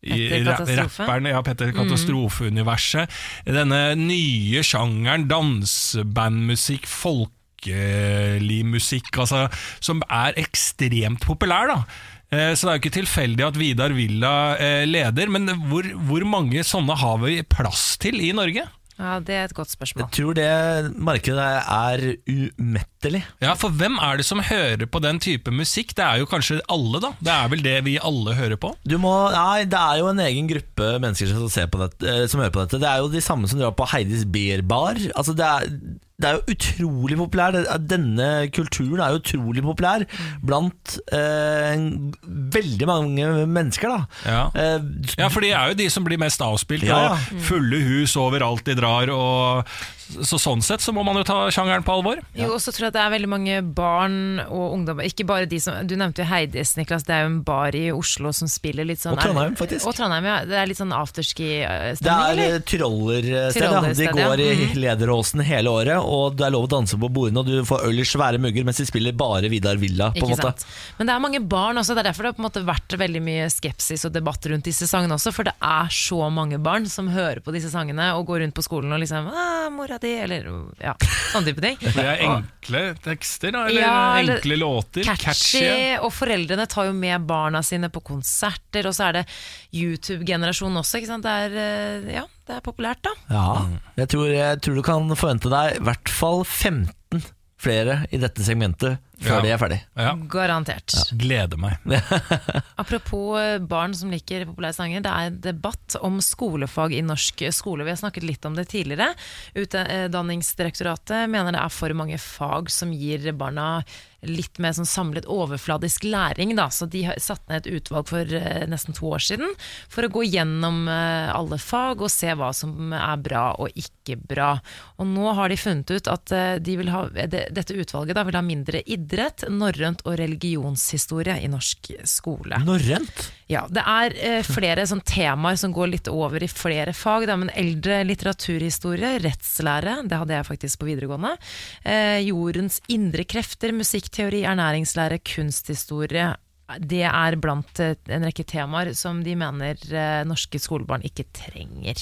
i rapperen, ja, Petter Katastrofe-universet. Denne nye sjangeren, dansebandmusikk, folkelig musikk, altså, som er ekstremt populær. da Eh, Så det er jo ikke tilfeldig at Vidar Villa eh, leder, men hvor, hvor mange sånne har vi plass til i Norge? Ja, Det er et godt spørsmål. Jeg tror det markedet er umettelig. Ja, for hvem er det som hører på den type musikk? Det er jo kanskje alle, da. Det er vel det vi alle hører på? Du må, nei, Det er jo en egen gruppe mennesker som, ser på dette, eh, som hører på dette. Det er jo de samme som drar på Heidis Beer Bar. Altså det, er, det er jo utrolig populær. Denne kulturen er jo utrolig populær blant eh, veldig mange mennesker. da Ja. Eh, Ja, for de er jo de som blir mest avspilt, Ja, og fulle hus overalt de drar. Og, så sånn sett så må man jo ta sjangeren på alvor. Jo, og så tror jeg det er veldig mange barn og ungdommer Ikke bare de som Du nevnte jo Heidis, Niklas. Det er jo en bar i Oslo som spiller litt sånn Og Trondheim, faktisk. Og Trondheim, ja. Det er litt sånn Det afterski-stemning, er eller? eh, trollersted. Ja. De går i Mhm. Lederåsen hele året, og det er lov å danse på bordene, og du får øl i svære mugger mens de spiller bare Vidar Villa. På en måte. sant? Men det er mange barn også, det er derfor det har på en måte vært veldig mye skepsis og debatt rundt disse sangene også, for det er så mange barn som hører på disse sangene og går rundt på skolen og liksom ah, 'Mora di', eller ja, sånne type ting. For det er enkle tekster, da, eller Ja, enkle låter. Catchy, og foreldrene tar jo med barna sine på konserter, og så er det YouTube-generasjonen også, ikke sant. Det er, eh, ja, det er populært, da. Ja, jeg tror, jeg tror du kan forvente deg i hvert fall 15 flere i dette segmentet før Ja. de er ferdig. Ja, Garantert. gleder meg. Apropos eh, barn som liker populære sanger, det er debatt om skolefag i norsk skole. Vi har snakket litt om det tidligere. Utdanningsdirektoratet mener det er for mange fag som gir barna litt mer sånn samlet overfladisk læring. Da. Så de har satt ned et utvalg for eh, nesten to år siden for å gå gjennom eh, alle fag og se hva som er bra og ikke bra. Og nå har de funnet ut at eh, de ha, det, dette utvalget da, vil ha mindre idrett, norrønt og religionshistorie i norsk skole. Norrønt? Ja, det er flere sånn temaer som går litt over i flere fag, da, men eldre litteraturhistorie, rettslære, det hadde jeg faktisk på videregående, eh, jordens indre krefter, musikkteori, ernæringslære, kunsthistorie, det er blant eh, en rekke temaer som de mener eh, norske skolebarn ikke trenger.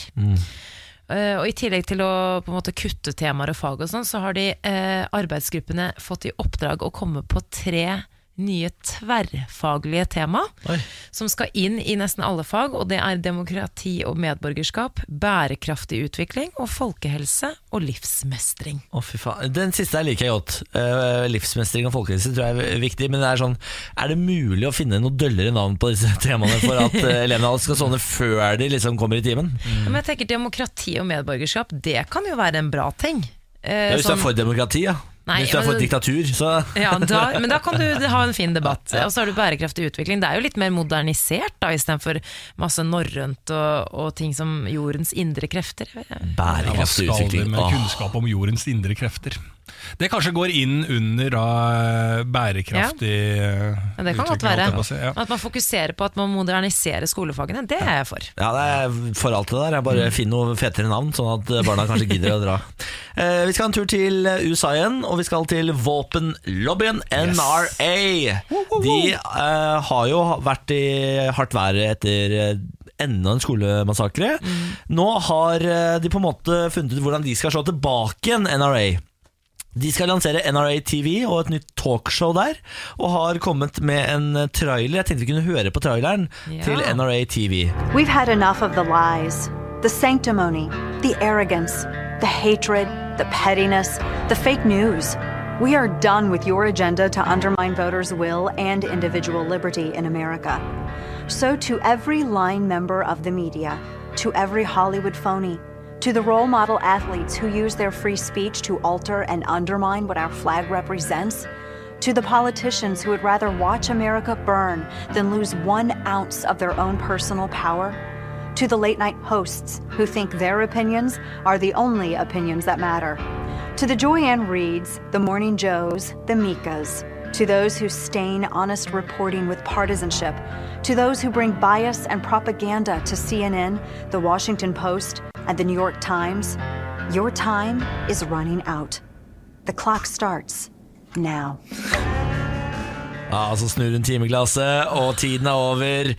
Eh, og I tillegg til å på en måte kutte temaer og fag, og sånn, så har de eh, arbeidsgruppene fått i oppdrag å komme på tre nye tverrfaglige tema Oi. som skal inn i nesten alle fag, og det er demokrati og medborgerskap, bærekraftig utvikling og folkehelse og livsmestring. Å fy faen Den siste her liker jeg godt. Eh, livsmestring og folkehelse tror jeg er viktig. Men det er sånn Er det mulig å finne noe døllere navn på disse temaene for at uh, elevene skal sovne før de liksom kommer i timen? Men jeg tenker demokrati og medborgerskap, det kan jo være en bra ting. Eh, Ja, hvis du sånn- er for demokrati, ja. Nei, hvis du er for men- diktatur, så Ja, da, men da kan du ha en fin debatt. Og så har du bærekraftig utvikling. Det er jo litt mer modernisert da, istedenfor masse norrønt og, og ting som jordens indre krefter. Bærekraftig Ja, hva skal vi med kunnskap om jordens indre krefter? Det kanskje går inn under da, bærekraftig Ja, det kan godt være. ja. At man fokuserer på at man moderniserer skolefagene, det er jeg for. Ja, det er for alt det der. Jeg bare Finn noe fetere navn, sånn at barna kanskje gidder å dra. Eh, vi skal en tur til USA igjen, og vi skal til våpenlobbyen NRA. De eh, har jo vært i hardt vær etter eh, enda en skolemassakre. Nå har eh, de på en måte funnet ut hvordan de skal slå tilbake igjen NRA. De skal lansere NRA TV og et nytt talkshow der, og har kommet med en trailer. Jeg tenkte vi kunne høre på traileren Ja. til NRA TV. We've had enough of the lies, the sanctimony, the arrogance, the hatred, the pettiness, the fake news. We are done with your agenda to undermine voters' will and individual liberty in America. So, to every line member of the media, to every Hollywood phony, to the role model athletes who use their free speech to alter and undermine what our flag represents, to the politicians who would rather watch America burn than lose one ounce of their own personal power, to the late night hosts who think their opinions are the only opinions that matter, to the Joyanne Reeds, the Morning Joes, the Mikas, to those who stain honest reporting with partisanship, to those who bring bias and propaganda to CNN, The Washington Post, and The New York Times, your time is running out. The clock starts now. Ja, så snur hun timeglasset, og tiden er over.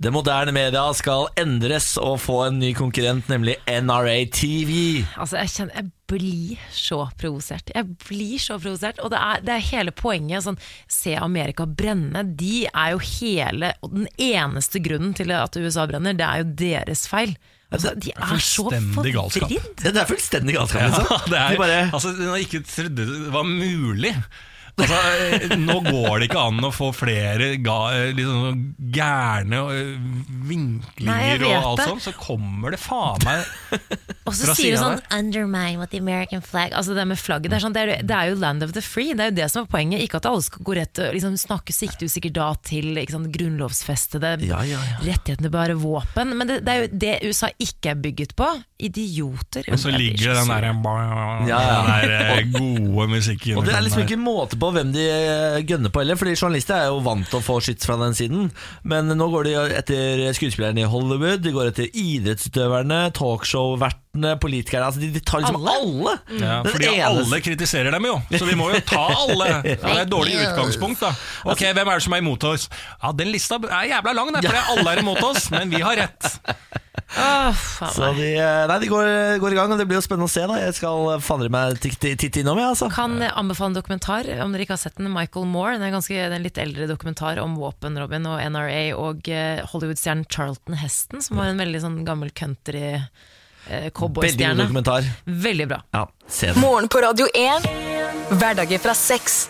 Det moderne media skal endres og få en ny konkurrent, nemlig NRA TV. Altså, jeg, kjenner, jeg blir så provosert. Jeg blir så provosert. Og det er, det er hele poenget. Sånn, se Amerika brenne. De er jo hele Og den eneste grunnen til at USA brenner, det er jo deres feil. Altså, de er så fullstendig galskap. forvridd. Det er fullstendig galskap, liksom. det er, De bare, altså, Når jeg ikke trodde det var mulig Altså, eh, nå går det ikke an å få flere ga, liksom, gærne eh, vinklinger Nei, og alt sånt, så kommer det faen meg Og så Fra sier du sånn 'undermine with the American flag'. Altså Det med flagget, det er, sånn, det, er, det er jo land of the free. Det er jo det som er poenget. Ikke at alle skal gå rett liksom, snakke sikkert da til sant, grunnlovsfestede Ja, ja, ja. rettighetene bare våpen. Men det, det er jo det USA ikke er bygget på. Idioter. Og så ligger den der, den der gode musikken og det er liksom ikke måte på hvem de eh, gønner på heller, fordi journalister er jo vant til å få skyts fra den siden. Men nå går de etter skuespillerne i Hollywood, de går etter idrettsutøverne, talkshow-vertene, politikerne. Altså de, de tar liksom alle! Ja, fordi eneste- alle kritiserer dem jo, så vi må jo ta alle. Ja, det er et dårlig utgangspunkt. da Ok, Hvem er det som er imot oss? Ja, Den lista er jævla lang, der, fordi alle er imot oss, men vi har rett. Oh, Så de, eh, nei, de går, går i gang, og det blir jo spennende å se. da Jeg skal fandre meg titte innom, jeg. Altså. Kan anbefale en dokumentar, om dere ikke har sett den. Michael Moore. Den er ganske, det er en litt eldre dokumentar om våpen, Robin, og NRA og eh, Hollywood-stjernen Charlton Heston, som var en veldig sånn gammel country eh, Veldig god cowboystjerne. dokumentar. Veldig bra. Ja, se den. Morgen på Radio 1. Hverdager fra seks.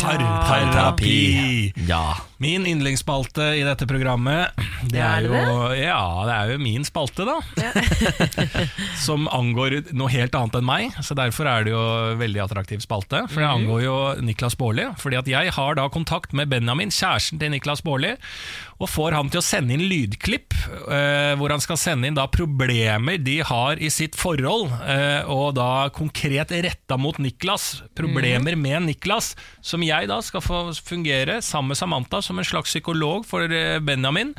Parterapi. Ja. Min yndlingsspalte i dette programmet, det Ja, er jo Ja, det er jo min spalte, da. Som angår noe helt annet enn meg, så derfor er det jo veldig attraktiv spalte. For det angår jo Niklas Baarli. Fordi at jeg har da kontakt med Benjamin, kjæresten til Niklas Baarli, og får han til å sende inn lydklipp, eh, hvor han skal sende inn da problemer de har i sitt forhold, eh, og da konkret retta mot Niklas. Problemer med Niklas, som jeg da skal få fungere sammen med Samantha som en slags psykolog for eh, Benjamin.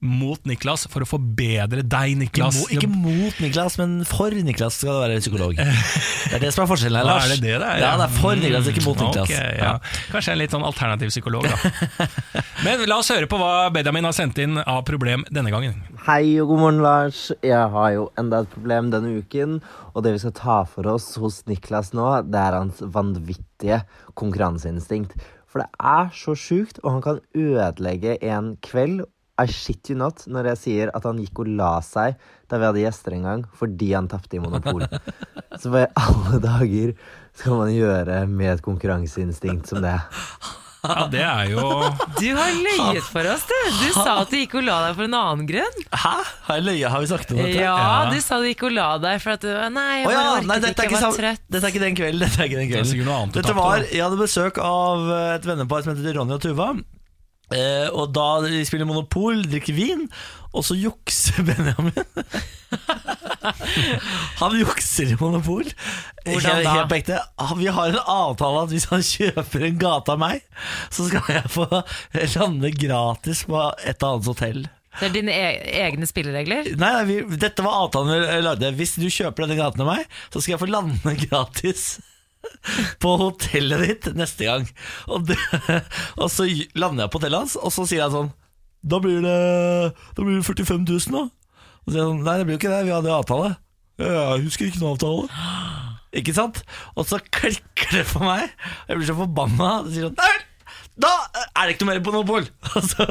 Mot Niklas for å forbedre deg, Ikke, Niklas. mo, ikke mot Niklas, men for Niklas skal du være psykolog. Det er det som er forskjellen her, Lars. er det det det er? Ja, det er for Niklas, ikke mot Niklas. Okay, ja. Kanskje en litt sånn alternativ psykolog, da. Men la oss høre på hva Benjamin har sendt inn av problem denne gangen. Hei og god morgen, Lars. Jeg har jo enda et problem denne uken. Og det vi skal ta for oss hos Niklas nå, det er hans vanvittige konkurranseinstinkt. For det er så sjukt, og han kan ødelegge en kveld. I shit you not når jeg sier at han gikk og la seg da vi hadde gjester en gang fordi han tapte i Monopol. Så hva i alle dager skal man gjøre med et konkurranseinstinkt som det? Ja, det er jo Du har løyet for oss, du! Du sa at du og la deg for en annen grunn. Hæ? Har jeg løyet? Har vi snakket om dette? Ja, Ja. du sa du og la deg for at du Nei, jeg ja, bare orket nei, dette er ikke, jeg var trøtt. dette er ikke den kvelden. Dette er ikke den Det kvelden. noe annet Dette var. Jeg hadde besøk av eh, et vennepar som heter Ronny og Tuva. Eh, og da de spiller Monopol, drikker vin, og så jukser Benjamin. han jukser i Monopol. Hvordan da? Helt ekte. Ah, Vi har en avtale at hvis han kjøper en gate av meg, så skal jeg få lande gratis på et annet hotell. Det er dine e egne spilleregler? Nei, nei vi, dette var avtalen vi lagde. Hvis du kjøper denne gaten av meg, så skal jeg få lande gratis på hotellet ditt neste gang. Og, det, og så lander jeg på hotellet hans, og så sier han sånn Da blir det, da blir det 45 000, da. Og så sier jeg sånn, Nei, det blir jo ikke det, vi hadde avtale. Jeg husker ikke noe avtale. Ikke sant? Og så klikker det for meg. Jeg blir så forbanna. Og sier sånn Nei, da er det ikke noe mer på Monopol! Og så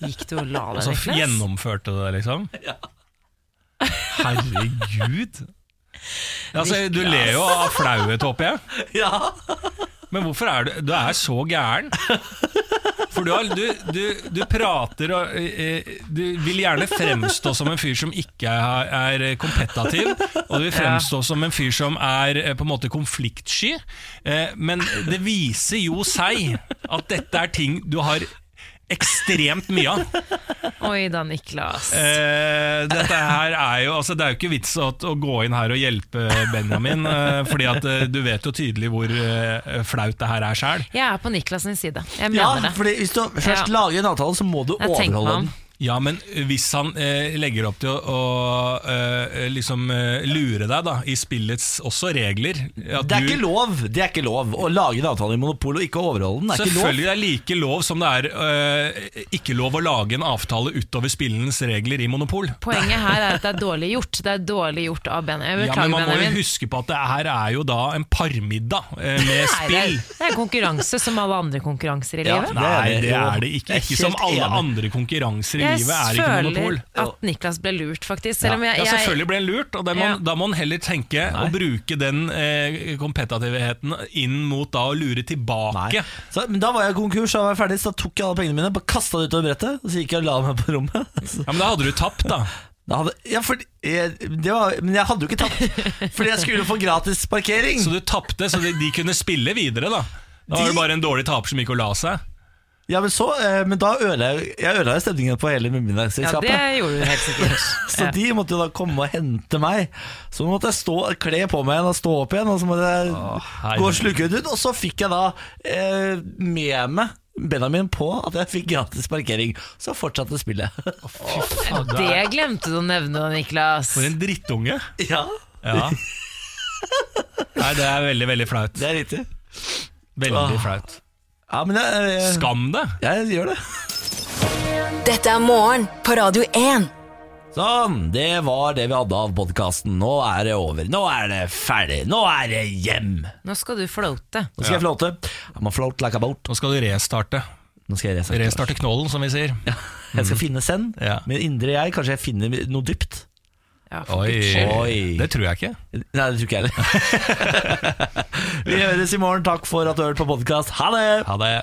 Gikk du og la deg, Så Niklas? gjennomførte du det, liksom? Ja. Herregud. Altså, du ler jo av flauhet, håper jeg. Ja. Men hvorfor er du Du er så gæren. For du, har, du, du, du prater og eh, Du vil gjerne fremstå som en fyr som ikke er, er kompetativ, og du vil fremstå som en fyr som er eh, på en måte konfliktsky. Eh, Men det viser jo seg at dette er ting du har ekstremt mye av. Oi da, Niklas. Eh, dette her er jo altså, Det er jo ikke vits å, å gå inn her og hjelpe Benjamin, eh, Fordi at eh, du vet jo tydelig hvor eh, flaut det her er sjæl. Jeg er på Niklas sin side. Jeg mener Ja, det. fordi hvis du først Ja. lager en avtale, så må du Jeg tenker meg overholde om. den. Ja, men hvis han eh, legger opp til å, å eh, liksom eh, lure deg da i spillets også regler at Det er du- ikke lov Det er ikke lov å lage en avtale i Monopol og ikke overholde den. Det er ikke lov. Selvfølgelig det er like lov som det er eh, ikke lov å lage en avtale utover spillens regler i Monopol. Poenget her er at det er dårlig gjort. Det er dårlig gjort av Benjamin. Ja, Beklager, men Man må jo Benjamin. huske på at det her er jo da en parmiddag eh, med Nei, det er, spill. det er konkurranse som alle andre konkurranser i Ja, livet. Nei, det er det ikke. jeg er Ikke som alle andre konkurranser i Jeg livet er ikke føler at Niklas ble lurt, faktisk. Selv om jeg, Ja, selvfølgelig ble han lurt, og det må, Ja. da må han heller tenke å bruke den eh, kompetativiteten inn mot da å lure tilbake. Så, men da var jeg konkurs, da var jeg ferdig, så da tok jeg alle pengene mine, bare kasta det utover brettet, og så gikk jeg og la meg på rommet. Så, Ja, Men da hadde du tapt, da. da hadde, ja, for, jeg, det var, men jeg hadde jo ikke tapt, fordi jeg skulle få gratis parkering. Så du tapte, så de, de kunne spille videre, da. Da var det bare en dårlig taper som gikk og la seg. Ja, men, så, eh, men da ødela jeg, ødela stemningen på hele ja, det gjorde du helt sikkert. Så de måtte jo da komme og hente meg. Så måtte jeg stå, kle på meg igjen og stå opp igjen. Og så måtte jeg Åh, gå og slukke ut. Og så fikk jeg da eh, med meg Benjamin på at jeg fikk gratis parkering. Så fortsatte spillet. Det glemte du å nevne, Niklas. For en drittunge. ja, Ja. Nei, det er veldig, veldig flaut. det er riktig. Veldig Åh. flaut. Ja, men jeg, jeg, Skam deg! jeg gjør det. Dette er morgen på Radio 1. Sånn, det var det vi hadde av podkasten. Nå er det over. Nå er det ferdig. Nå er det hjem. Nå Nå skal du floate. skal jeg floate. I'm a float like a boat. Nå skal du restarte. Nå skal jeg restarte. Restarte knollen, som vi sier. Jeg skal finne send. Ja. Min indre jeg. Kanskje jeg finner noe dypt. Ja, Oi. Oi. Det tror jeg ikke. Nei, det tror ikke jeg heller. Vi høres i morgen. Takk for at du hørte på podkast. Ha det! Ha det.